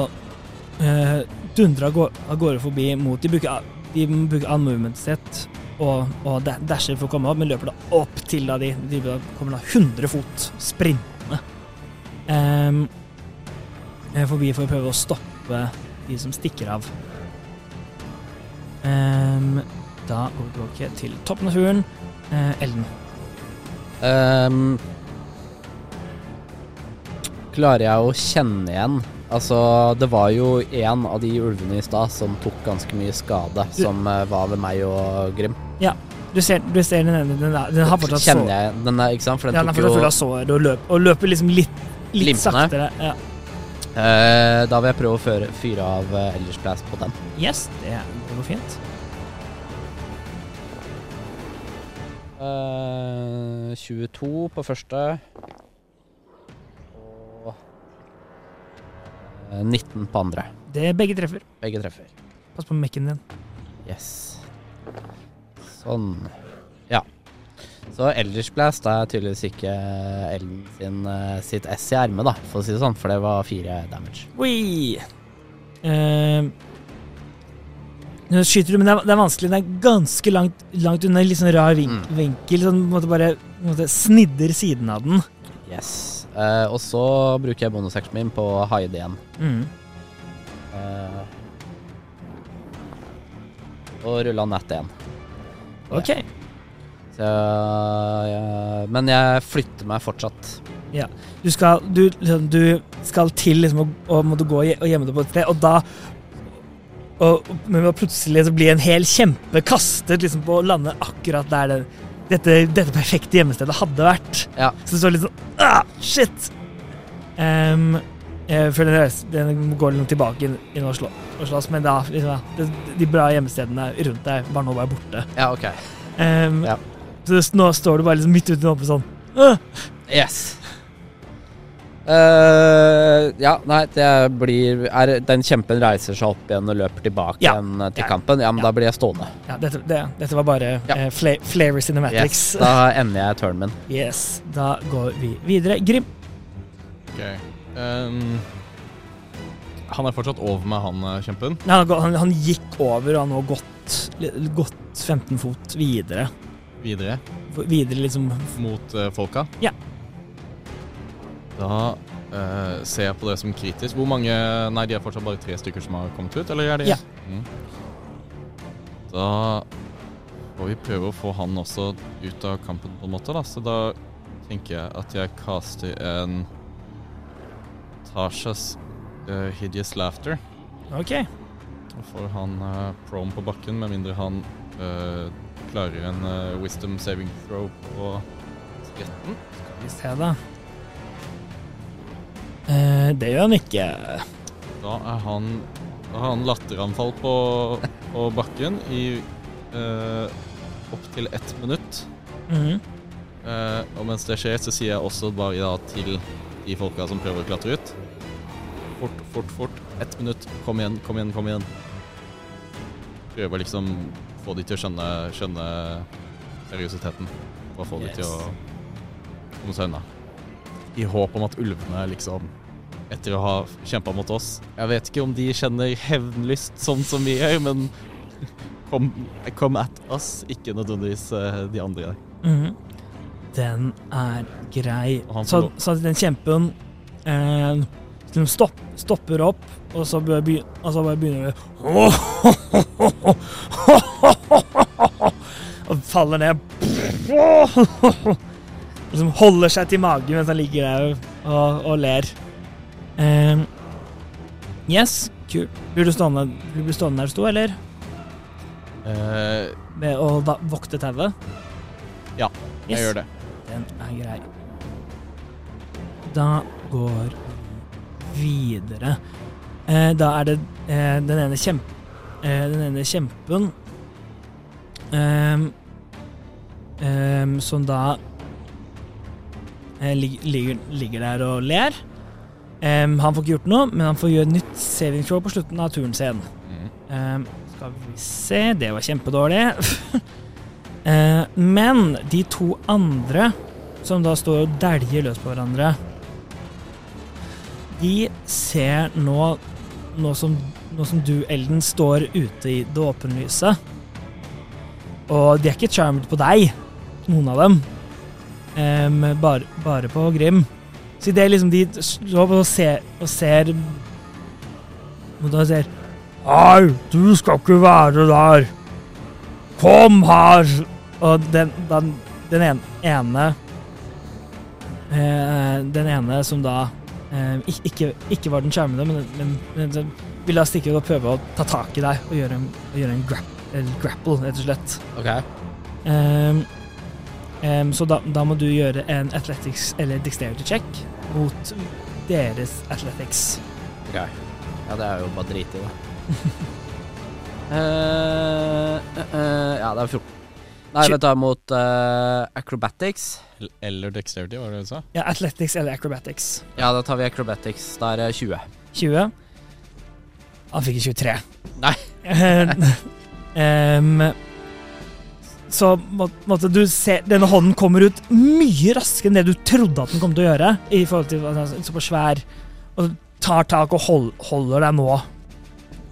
uh, dundre av gårde, forbi mot De bruker, de bruker all movementet sitt og, og dasher for å komme opp, men løper da opp til da de, de kommer da 100 fot sprintende Ehm, eh, forbi for å prøve å stoppe de som stikker av. Um, da går vi tilbake til toppen av turen. Uh, Elden. Ehm, klarer jeg å kjenne igjen Altså, det var jo en av de ulvene i stad som tok ganske mye skade, som eh, var ved meg og Grim. Du ser, du ser den den, er- den har fortsatt sår. Kjenner jeg den er, ikke sant? For den Ja, den er fortsatt full av sår og, løp, og løper liksom litt, litt saktere. Ja. Eh, Da vil jeg prøve å føre, fyre av uh, Elders Blast på den. Yes, det, det går fint. Eh, 22 på første. 19 på andre. Det begge treffer. Begge treffer. Pass på mekken din. Yes. Sånn. Ja. Så Elders Blast er tydeligvis ikke Ellen sin, eh, sitt S i ermet, da, for å si det sånn, for det var fire damage. Oi. Uh, nå skyter du, men det er, det er vanskelig. Det er ganske langt, langt unna, litt sånn rar vink, Mm. vinkel. Sånn, på en måte bare på en måte snidder siden av den. Yes. Uh, og så bruker jeg bonusaction min på hide igjen. Mm. Uh, og rulla nat igjen. OK. Så jeg, Men jeg flytter meg fortsatt. Du skal, du, liksom, du skal til liksom, å, å måtte gå og gjemme deg på et sted, og da og, Men plutselig så blir en hel kjempe kastet liksom, på å lande akkurat der det, dette, dette perfekte gjemmestedet hadde vært. Ja. Så det står litt sånn ah, Shit! Um, jeg føler den, den går litt tilbake inn, inn og, slå, og slåss, men da liksom, ja, de, de bra gjemmestedene rundt deg var nå bare borte. Ja, OK. Um, Ja. Så det- nå står du bare liksom midt ute i åpent sånn «Åh!» Yes. Eh, ja, nei, det blir er, Den kjempen reiser seg opp igjen og løper tilbake Ja. igjen til Ja. kampen. Ja, men Ja. da blir jeg stående. Ja, dette, det, dette var bare Ja. Uh, fla Flavor Cinematics. Yes, da ender jeg turnen min. Yes, da går vi videre. Grim. Okay. Um, han er fortsatt over meg, han eh, kjempen. Nei, Han, han, han gikk over og har nå gått, gått 15 fot videre. Videre Videre liksom mot uh, folka. Ja. Da eh, ser jeg på det som kritisk. Hvor mange Nei, de er fortsatt bare tre stykker som har kommet ut, eller er de Ja. Mm. Da får vi prøve å få han også ut av kampen på en måte, da. Så da tenker jeg at jeg caster en Tashas eh, Hideous Laughter. OK. Da får han uh, prone på bakken, med mindre han eh, klarer en eh, wisdom saving throw på 13. Skal vi se, da. Eh, det gjør han ikke. Da er han Da har han latteranfall på, på bakken i eh, opptil ett minutt. Mhm. Eh, og mens det skjer, så sier jeg også bare da til de folka som prøver å klatre ut Fort, fort, fort. Ett minutt. Kom igjen, kom igjen, kom igjen. Prøver liksom få de til å skjønne, skjønne seriøsiteten. Og få de til å komme seg unna. I håp om at ulvene liksom Etter å ha kjempa mot oss Jeg vet ikke om de kjenner hevnlyst sånn som vi gjør, men kom, kom at us, ikke nødvendigvis eh, de andre. Mhm. Den er grei. Så, så den kjempen eh, den stopp, stopper opp, og så, begynner, begy- og så bare begynner det Og faller ned. Liksom holder seg til magen mens han ligger der og, og ler. Eh, yes, kult. Blir du stående, blir du stående der du sto, eller? Uh, Med å va- vokte tauet? Ja, jeg gjør det. Den er grei. Da går vi videre. Uh, da er det uh, den ene kjemp... Eh, den ene kjempen ehm, ehm, Som da ligger, ligger der og ler. Um, han får ikke gjort noe, men han får gjøre nytt saving throw på slutten av turen sin. Um, skal vi se Det var kjempedårlig. uh, men de to andre, som da står og dæljer løs på hverandre De ser nå Nå som, nå som du, Elden, står ute i det åpenlyse. Og de er ikke charmed på deg, noen av dem. Em, bare, bare på Grim. Så det er liksom de står og ser, og ser Og da ser Hei, du skal ikke være der. Kom her! Og den, den, den ene eh, Den ene som da eh, ikke, ikke var den skjermede, men, men, men ville stikke ut og prøve å ta tak i deg og gjøre en, og gjøre en grap, grapple, rett og slett. Ok. Ehm, ehm, så da, da må du gjøre en athletics eller dexterity check mot deres athletics. ok. Ja, det er jo bare drit i da. uh, uh, eh, ja, det er 14. Nei, vet du, mot eh, acrobatics. Eller dexterity, var det du sa? Ja, athletics eller acrobatics. Ja, da tar vi acrobatics. Da er det 20. 20. Han fikk 23. Nei. Ehm, så må, måtte du se Denne hånden kommer ut mye raskere enn det du trodde at den kom til å gjøre. I forhold til er såpass svær. Og du tar tak og hold, holder deg nå.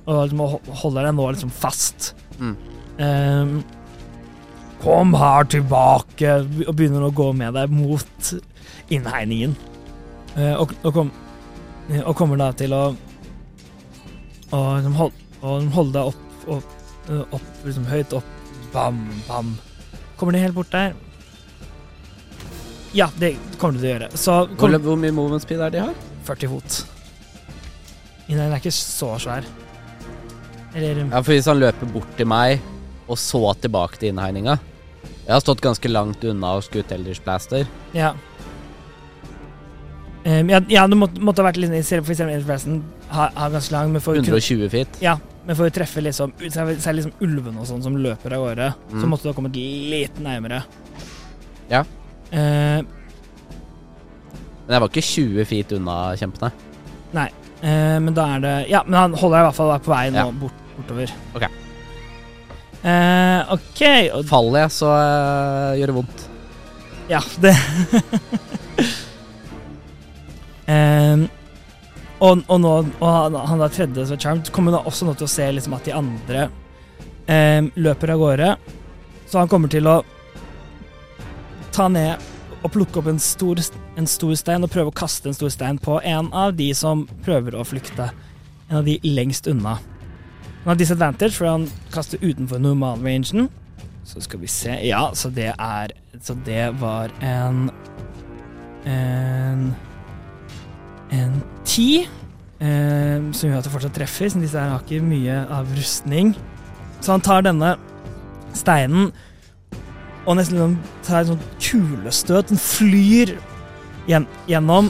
Og liksom holder deg nå liksom fast. Mm. Um, kom her tilbake, og begynner å gå med deg mot innhegningen. Uh, og, og, kom, og kommer da til å Og liksom hold, og holde deg opp, opp, eh, opp liksom høyt opp. Bam, bam. Kommer de helt bort der? Ja, det kommer de til å gjøre. Så Hvor, hvor mye movement speed er det de har? 40 fot. Den er ikke så svær. Eller Ja, for hvis han løper bort til meg, og så tilbake til innhegninga Jeg har stått ganske langt unna og skutt Elders Blaster. Ja. Um, ja, ja, du måtte, måtte ha vært litt i for eksempel Elfressen har, har ganske lang, men for å kunne- 120 feet. Ja, men for å treffe liksom Særlig liksom ulvene og sånn som løper av gårde, så Mm. måtte du ha kommet litt nærmere. Ja. Eh, Men jeg var ikke 20 feet unna kjempene. eh, men da er det Ja, men han holder i hvert fall på vei nå Ja. bort, bortover. Ok. Eh, OK. Og, Faller jeg, så eh, gjør det vondt. ja, det Em, og, og nå og han, han er tredje som er charmed, kommer da også nå til å se liksom at de andre eh, løper av gårde. Så han kommer til å ta ned og plukke opp en stor, en stor stein og prøve å kaste en stor stein på en av de som prøver å flykte. En av de lengst unna. Han har disadvantage, for han kaster utenfor normalrangen. Så skal vi se Ja, så det er Så det var en En En ti. Eh, som gjør at det fortsatt treffer, siden disse her har ikke mye av rustning. Så han tar denne steinen og nesten liksom tar et sånt kulestøt. Den flyr gjen gjennom.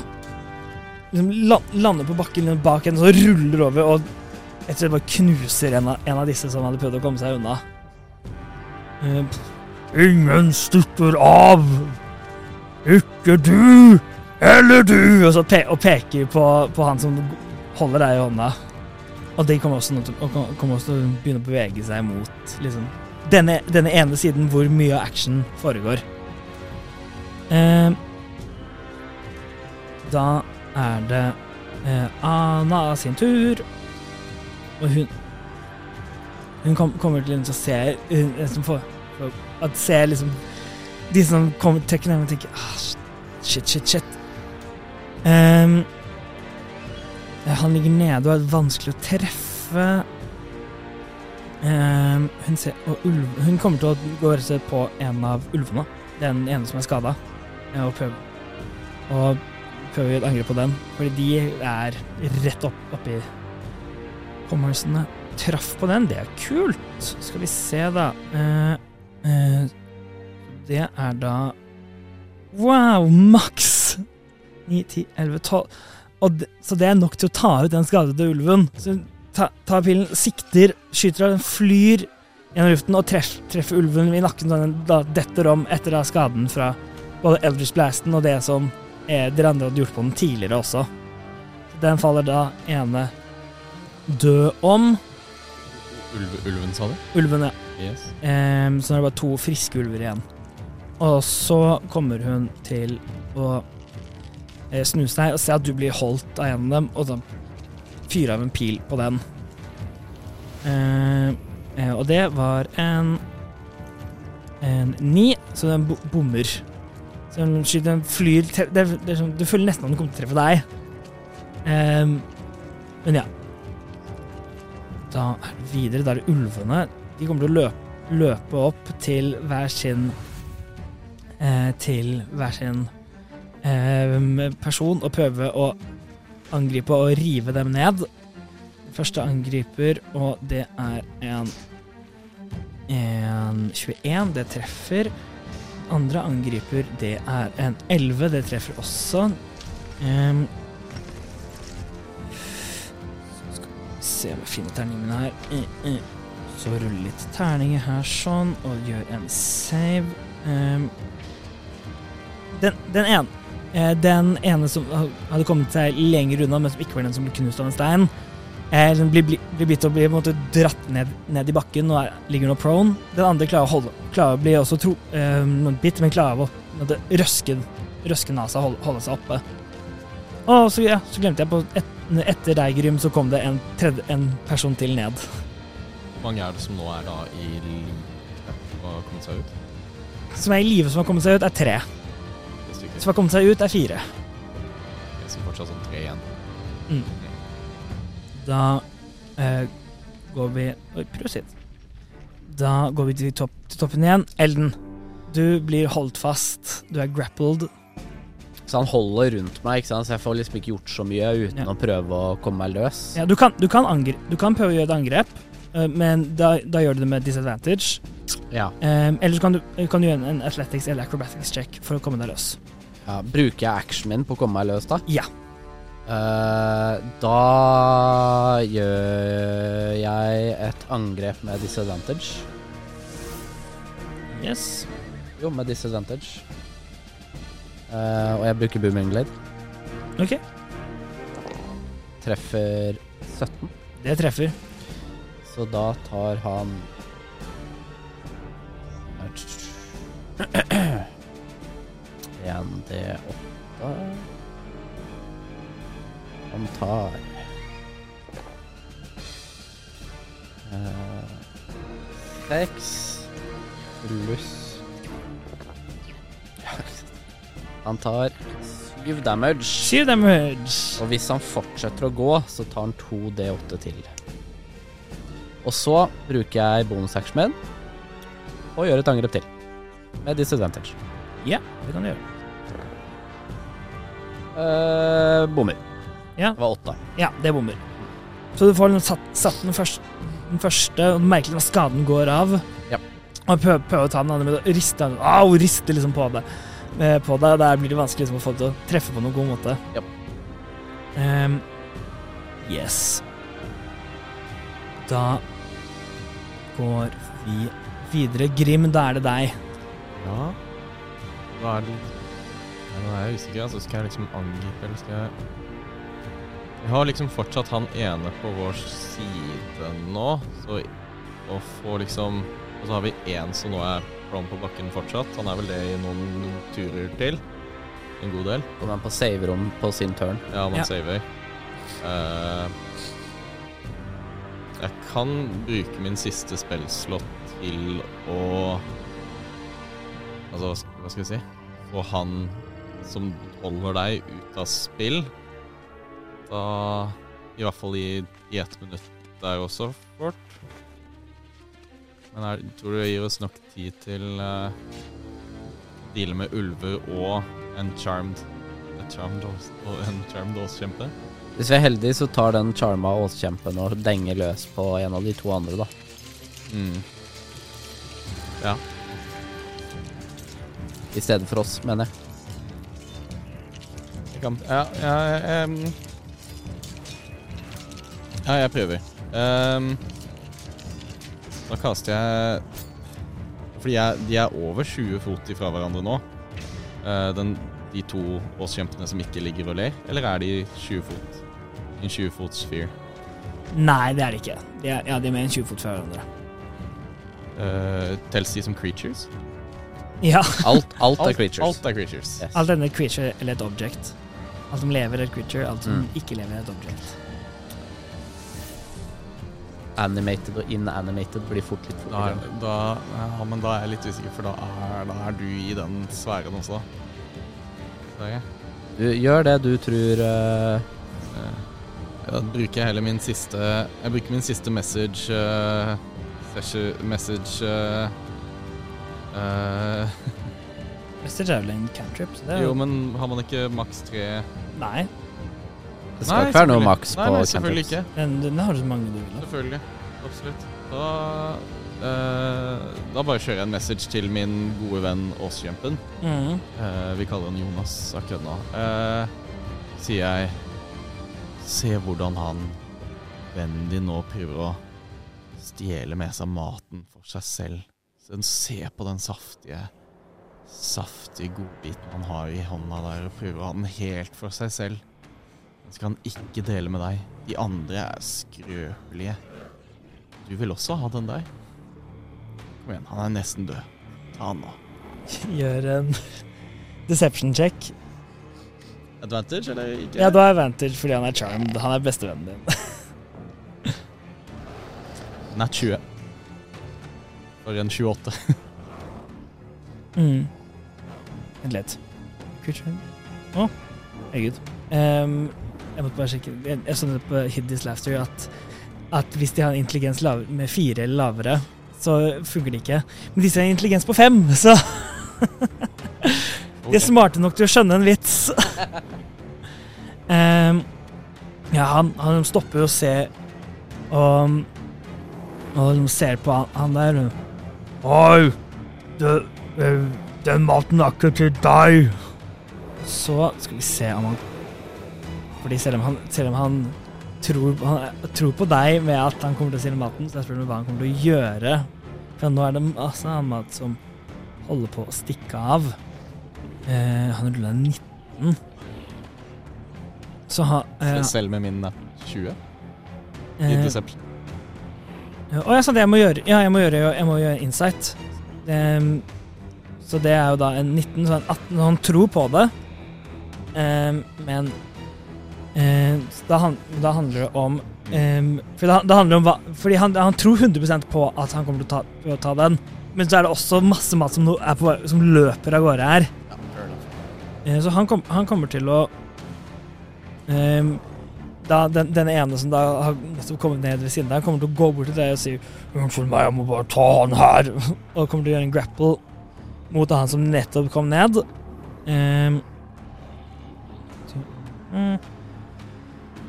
Liksom lander på bakken bak henne, så ruller over og rett og slett bare knuser en av, en av disse som hadde prøvd å komme seg unna. Eh, Ingen stutter av! Ikke du! Eller du! Og så pe og peker på, på han som holder deg i hånda. Og de kommer også, til, kommer også til å begynne å bevege seg mot liksom, denne, denne ene siden hvor mye av action foregår. Eh, da er det eh, Ana sin tur, og hun Hun kom, kommer til å se hun, liksom, for, for, At ser liksom De som kommer trekker å ah, Shit, shit, shit. Ehm, han ligger nede og er vanskelig å treffe. Um, hun, ser, ulv, hun kommer til å gå og se på en av ulvene. Den ene som er skada. Prøve, og prøve å gjøre et angrep på den. Fordi de er rett opp oppi Commersene. Traff på den. Det er kult. Skal vi se, da. Uh, uh, det er da Wow, maks! 9, 10, 11, 12 og det, Så det er nok til å ta ut den skadede ulven. Så hun ta- tar pillen, sikter, skyter av den, flyr gjennom luften og treff, treffer ulven i nakken så den da detter om etter da skaden fra både Eldridge Blasten og det som eh, dere andre hadde gjort på den tidligere også. Den faller da ene død om. Ulve, ulven, sa du? Ulven, ja. Yes. Ehm, så nå er det bare to friske ulver igjen. Og så kommer hun til å eh, snu seg og se at du blir holdt av en av dem, og så fyre av en pil på den. Ehm, eh, og det var en en ni, så den bommer. Så den, den flyr det, det, det Du føler nesten at den kommer til å treffe deg. Eh, men ja. Da er det videre. Da er det ulvene. De kommer til å løpe, løpe opp til hver sin eh, Til hver sin eh, person og prøve å angripe og rive dem ned. Første angriper, og det er en en 21, det treffer. Andre angriper, det er en 11, det treffer også. Um, skal vi se om jeg finner terningene her. Eh, eh. Så rulle litt terninger her sånn, og gjør en save. Um, den, den ene eh, Den ene som hadde kommet seg lenger unna, men som ikke var den som ble knust av en stein, eh, den blir, blir, bitt og blir måte dratt ned, ned i bakken og er, ligger nå prone. Den andre klarer å holde Klarer å bli også tro, eh, bitt, men klarer å måte, røske, røske nesa og holde, holde seg oppe. Og så, ja, så glemte jeg på et, Etter deg, Grym, så kom det en, tredje, en person til ned. Hvor mange er det som nå er da i live? Som er i live som har kommet seg ut, er tre. Som har kommet seg ut, er fire. Jeg ser fortsatt sånn tre igjen. Da eh, går vi Oi, prosit. Da går vi til, topp, til toppen igjen. Elden, du blir holdt fast. Du er grappled. Så han holder rundt meg, ikke sant? så jeg får liksom ikke gjort så mye uten Ja. å prøve å komme meg løs. Ja, du, kan, du, kan angre, du kan prøve å gjøre et angrep, eh, men da, da gjør du det med disadvantage. Ja. Eh, eller så kan du, kan du gjøre en, en athletics eller acrobatics check for å komme deg løs. Ja, bruker jeg actionen min på å komme meg løs, da? Ja. Uh, da gjør jeg et angrep med disadvantage. Yes. Jo, med disadvantage. Uh, og jeg bruker booming glade. OK. Treffer 17. Det treffer. Så da tar han En D8 Han tar eh, Seks pluss Han tar syv damage. Syv damage. Og hvis han fortsetter å gå, så tar han to D8 til. Og så bruker jeg bonusactionen min og gjør et angrep til. Med disadvantage. Ja, det kan du gjøre. Uh, bommer. Ja. Det var åtte. Ja, det bommer. Så du får satt, satt den, første, den første, og merker at skaden går av. Ja. Og prøver, prøver å ta den andre med å riste. Au, riste liksom på det. eh, På deg. Der blir det vanskelig liksom, å få det til å treffe på noen god måte. Ja. Um, yes. Da går vi videre. Grim, da er det deg. Ja. Da er det Nå er jeg usikker. Altså, skal jeg liksom angripe, eller skal jeg Jeg har liksom fortsatt han ene på vår side nå, så å få liksom Og så har vi én som nå er plom på bakken fortsatt. Han er vel det i noen turer til. En god del. Kommer han på saverom på sin turn. Ja, man Ja. saver. Uh, jeg kan bruke min siste spillslott til å Altså, hva hva skal vi si? Få han som holder deg, ut av spill. Da I hvert fall i, i ett minutt der også, fort. Men er, tror du det gir oss nok tid til uh, deale med ulver og en charmed en charmed og en charmed åskjempe? Hvis vi er heldige, så tar den charma åskjempen og denger løs på en av de to andre, da. Mm. I stedet for oss, mener jeg. Kan Ja, ja um... Ja, jeg prøver. Um... da kaster jeg Fordi jeg, de er over 20 fot ifra hverandre nå. Uh, den, de to åskjempene som ikke ligger og ler. Eller er de 20 fot? En 20 fots sphere. Nei, det er det ikke. De er, ja, de er mer enn 20 fot fra hverandre. Uh, Tels de som creatures? Ja. Alt, alt er creatures. Alt er creatures. Yes. Alt denne creature eller et object. Alt som lever er et creature, alt som Mm. ikke lever er et object. Animated og inanimated blir fort litt Da, er, da, ja, men da er jeg litt usikker, for da er, da er du i den sfæren også. Okay. Du gjør det du tror eh, eh, Da bruker jeg heller min siste Jeg bruker min siste message uh, Message uh, uh, Message er vel en cantrip, så det er Jo, men har man ikke maks tre Nei, Det skal ikke være noe maks på nei, selvfølgelig ikke. den, den har du så mange du vil. Selvfølgelig. Absolutt. Da eh, Da bare kjører jeg en message til min gode venn Åskjempen. Mm. Eh, vi kaller han Jonas akkurat nå. Eh, sier jeg Se hvordan han vennen din nå prøver å stjele med seg maten for seg selv. Så se på den saftige, saftige godbiten han har i hånda der, og prøver å ha den helt for seg selv. Den skal han ikke dele med deg. De andre er skrøpelige. Du vil også ha den der? Kom igjen, han er nesten død. Ta han nå. Gjør en deception check. Advantage, eller ikke? Ja, du har advantage fordi han er charmed. Han er bestevennen din. Nat 20. For en 28. Mm. Vent litt. Creature Å, herregud. Um, jeg måtte bare sjekke Jeg, jeg så det på Hiddis Laughter at, at hvis de har en intelligens lav, med fire eller lavere, så funker det ikke. Men disse har en intelligens på fem, så de er smarte nok til å skjønne en vits. um, ja, han, han stopper å se og, og ser på han, han der. Oi, Du, eh, den maten er ikke til deg. Så skal vi se om han Fordi selv om han, selv om han, tror, han tror på deg med at han kommer til å stjele maten, så jeg spør meg hva han kommer til å gjøre. For nå er det masse annen mat som holder på å stikke av. Eh, han rulla 19. Så han eh, Selv med min nat 20 i eh, Deception. Å ja, sant, jeg må gjøre Ja, jeg må gjøre, jeg må gjøre insight. Ehm, så det er jo da en 19, så en 18. Han tror på det, Ehm, men ehm, da, han, da handler det om ehm, For da, da handler det om hva Fordi han, han tror 100 på at han kommer til å ta, å ta den, men så er det også masse mat som, no, på, som løper av gårde her. Eh, Så han, kom, han kommer til å da, den, den ene som da har kommet ned ved siden der, kommer til å gå bort til deg og si 'Unnskyld meg, jeg må bare ta han her', og kommer til å gjøre en grapple mot han som nettopp kom ned. Mm,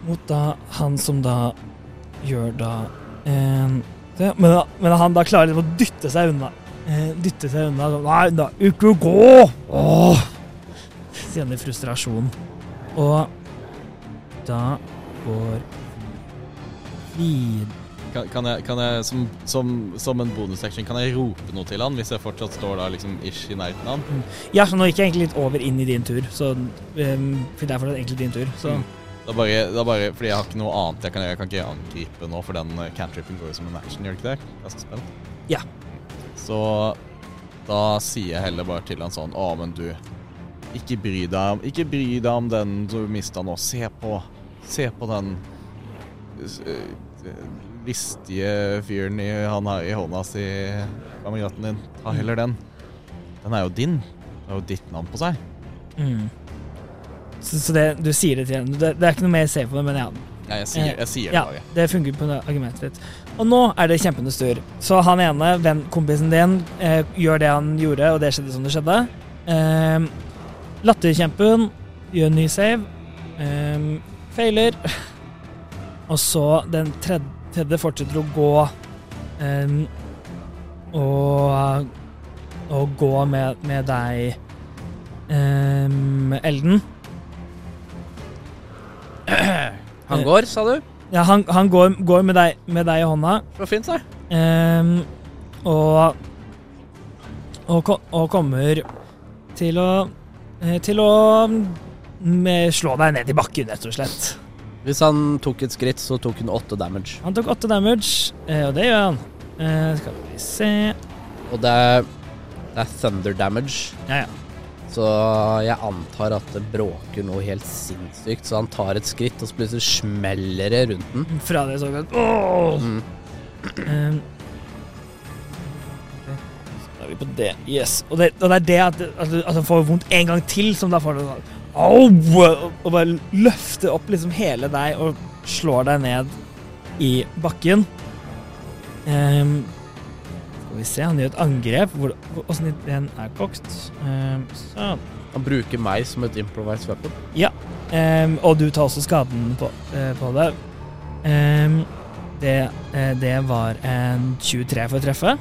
mot da han som da gjør da ehm, det, men, da- men han da klarer liksom å dytte seg unna. Eh, dytte seg unna. 'Nei, da, ikke gå!' Åh! Sier han i frustrasjon. Og da går vi Kan, kan jeg, kan jeg som, som, som en bonusaction, kan jeg rope noe til han hvis jeg fortsatt står da liksom ish i nærheten av han? Ja, så nå gikk jeg egentlig litt over inn i din tur, så um, For det er fortsatt egentlig din tur, så Mm. Da bare, da bare, fordi jeg har ikke noe annet jeg kan gjøre. Jeg kan ikke angripe nå, for den cantripen cantrippen går jo som en action, gjør det ikke det? Ganske spent. Ja. Så da sier jeg heller bare til han sånn Å, men du, ikke bry deg om Ikke bry deg om den du mista nå. Se på Se på den eh, listige fyren i, han har i hånda si, kameraten din. Ta heller den. Den er jo din. Det er jo ditt navn på seg. mm. Så, så det, du sier det til henne. Det, det er ikke noe mer å se på det, men ja. Nei, jeg sier, jeg sier det ja det fungerer på argumentet ditt. Og nå er det kjempende styr. Så han ene, venn, kompisen din, eh, gjør det han gjorde, og det skjedde som det skjedde. Eh, Latterkjempen gjør en ny save. Eh, feiler. Og så den tredje, tredje fortsetter å gå um, og, og gå med, med deg, um, Elden. Han går, sa du? Ja, han, han går, går med, deg, med deg i hånda. Så fint, det. Um, og, og Og kommer til å eh, Til å med, slå deg ned i bakken, rett og slett. Hvis han tok et skritt, så tok hun åtte damage. Han tok åtte damage, eh, og det gjør han. Eh, skal vi se Og det er, det er thunder damage. Ja, ja. Så jeg antar at det bråker noe helt sinnssykt. Så han tar et skritt, og så plutselig smeller det rundt den. Fra det så godt. Åh! Mm. Så er vi på det. Yes. Og det, og det er det at, at, at han får vondt en gang til, som da får det sånn Au! Og bare løfter opp liksom hele deg og slår deg ned i bakken. Um, skal vi se, han gjør et angrep. Åssen den er kokt. Um, sånn. Han bruker meg som et improvised weapon. Ehm, og du tar også skaden på, uh, på det. Um, det. uh, Det var en 23 for å treffe.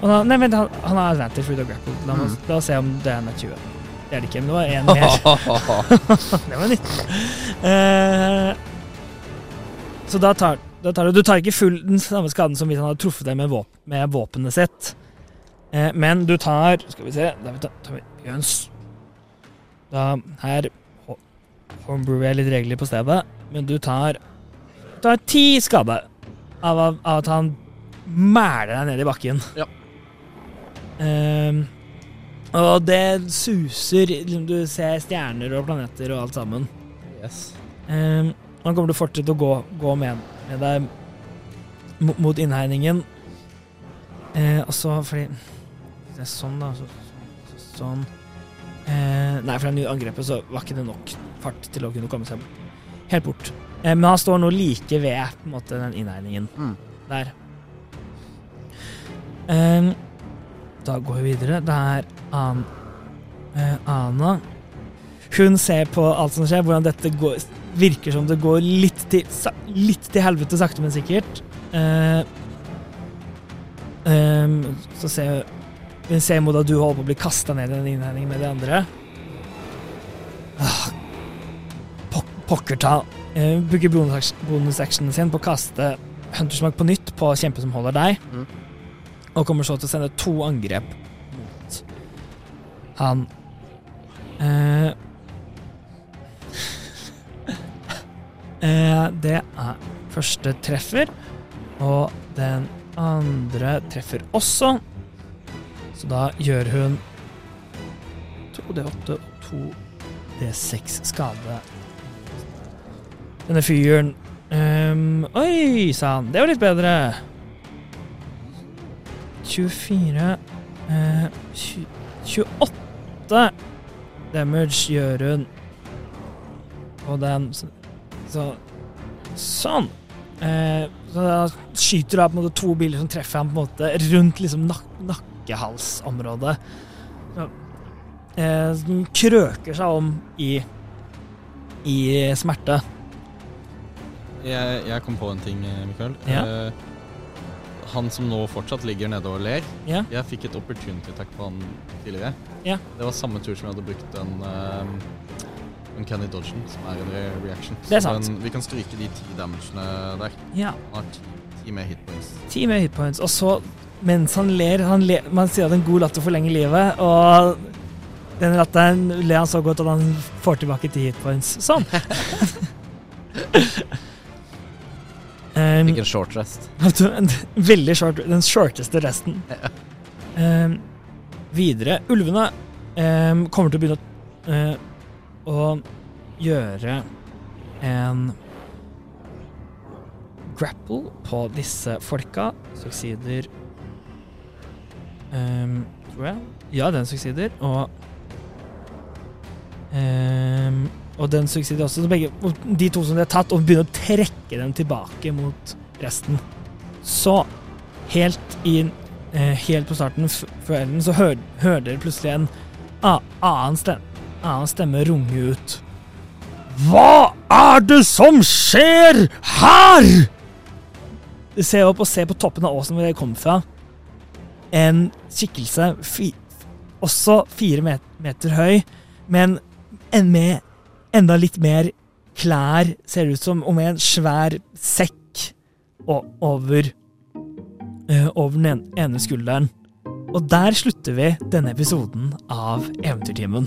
Da, nei, vent, han, han har advantage for å grapple. La, oss, la oss se om det er en 20. Det er det ikke, men det var én mer. det var 19. Uh, så da tar, da tar du Du tar ikke full den samme skaden som hvis han hadde truffet deg med, våp, med våpenet sitt. Uh, men du tar Skal vi se Da tar tar vi Jøns. Da Her ho- homebrewer litt regler på stedet, men du tar Du tar ti skade av, av, at han mæler deg ned i bakken. Ja. Ehm, og det suser liksom, Du ser stjerner og planeter og alt sammen. Yes. Um, han kommer til å fortsette å gå, gå med, med deg mo- mot innhegningen. Uh, og så fordi Det er sånn, da. Så, så, sånn. Uh, nei, for det nye angrepet så var ikke det nok fart til å kunne komme seg helt bort. Uh, men han står nå like ved måte, den innhegningen Mm. der. Ehm, da går vi videre. Det er An eh, Ana. Hun ser på alt som skjer, hvordan dette går, virker som det går litt til, litt til helvete sakte, men sikkert. Eh, ehm, så ser hun ser mot at du holder på å bli kasta ned i den innhegningen med de andre. Ah, pok pokker ta. Eh, bruker bonus- bonusactionen sin på å kaste Huntersmark på nytt på kjempe som holder deg. Mm. Og kommer så til å sende to angrep mot han. Eh, eh, det er første treffer, og den andre treffer også. Så da gjør hun 2D8 og 2D6 skade. Denne fyren um, Oi sann, det var litt bedre. 24 eh, 28 damage gjør hun på den. Så, så Sånn. Eh, så da skyter du av på en måte to biler som treffer ham på en måte rundt liksom nak nakkehalsområdet. Så, eh, den krøker seg om i i smerte. Jeg, jeg kom på en ting, eh, Mikael. Ja. Eh, han som nå fortsatt ligger nede og ler. Ja. Jeg fikk et opportunity attack på han tidligere. Ja. Det var samme tur som jeg hadde brukt den um, Uncanny Dodgen, som er en re reaction. Det er sant. Den, vi kan stryke de ti damagene der. Ja. Han har ti, ti med hitpoints. Ti med hitpoints, og så, mens han ler, han ler Man sier at en god latter forlenger livet, og den latteren ler han så godt at han får tilbake ti hitpoints. Sånn. um, Fikk en short rest. en veldig short, den shorteste resten. Um, videre, ulvene um, kommer til å begynne å, uh, å gjøre en grapple på disse folka. Succeeder um, Tror jeg. Ja, den succeeder. Og um, Og den succeeder også. Så begge, de to som de har tatt, og begynner å trekke dem tilbake mot resten. Så, helt i eh, Helt på starten, før elden, så hører, hør dere plutselig en annen, stemme, annen stemme runge ut. Hva er det som skjer her?! Du ser opp og ser på toppen av åsen hvor dere kom fra. En skikkelse, fi, også fire met meter høy, men en med enda litt mer klær, ser det ut som, og med en svær sekk over, uh, over den ene skulderen. Og der slutter vi denne episoden av Eventyrtimen.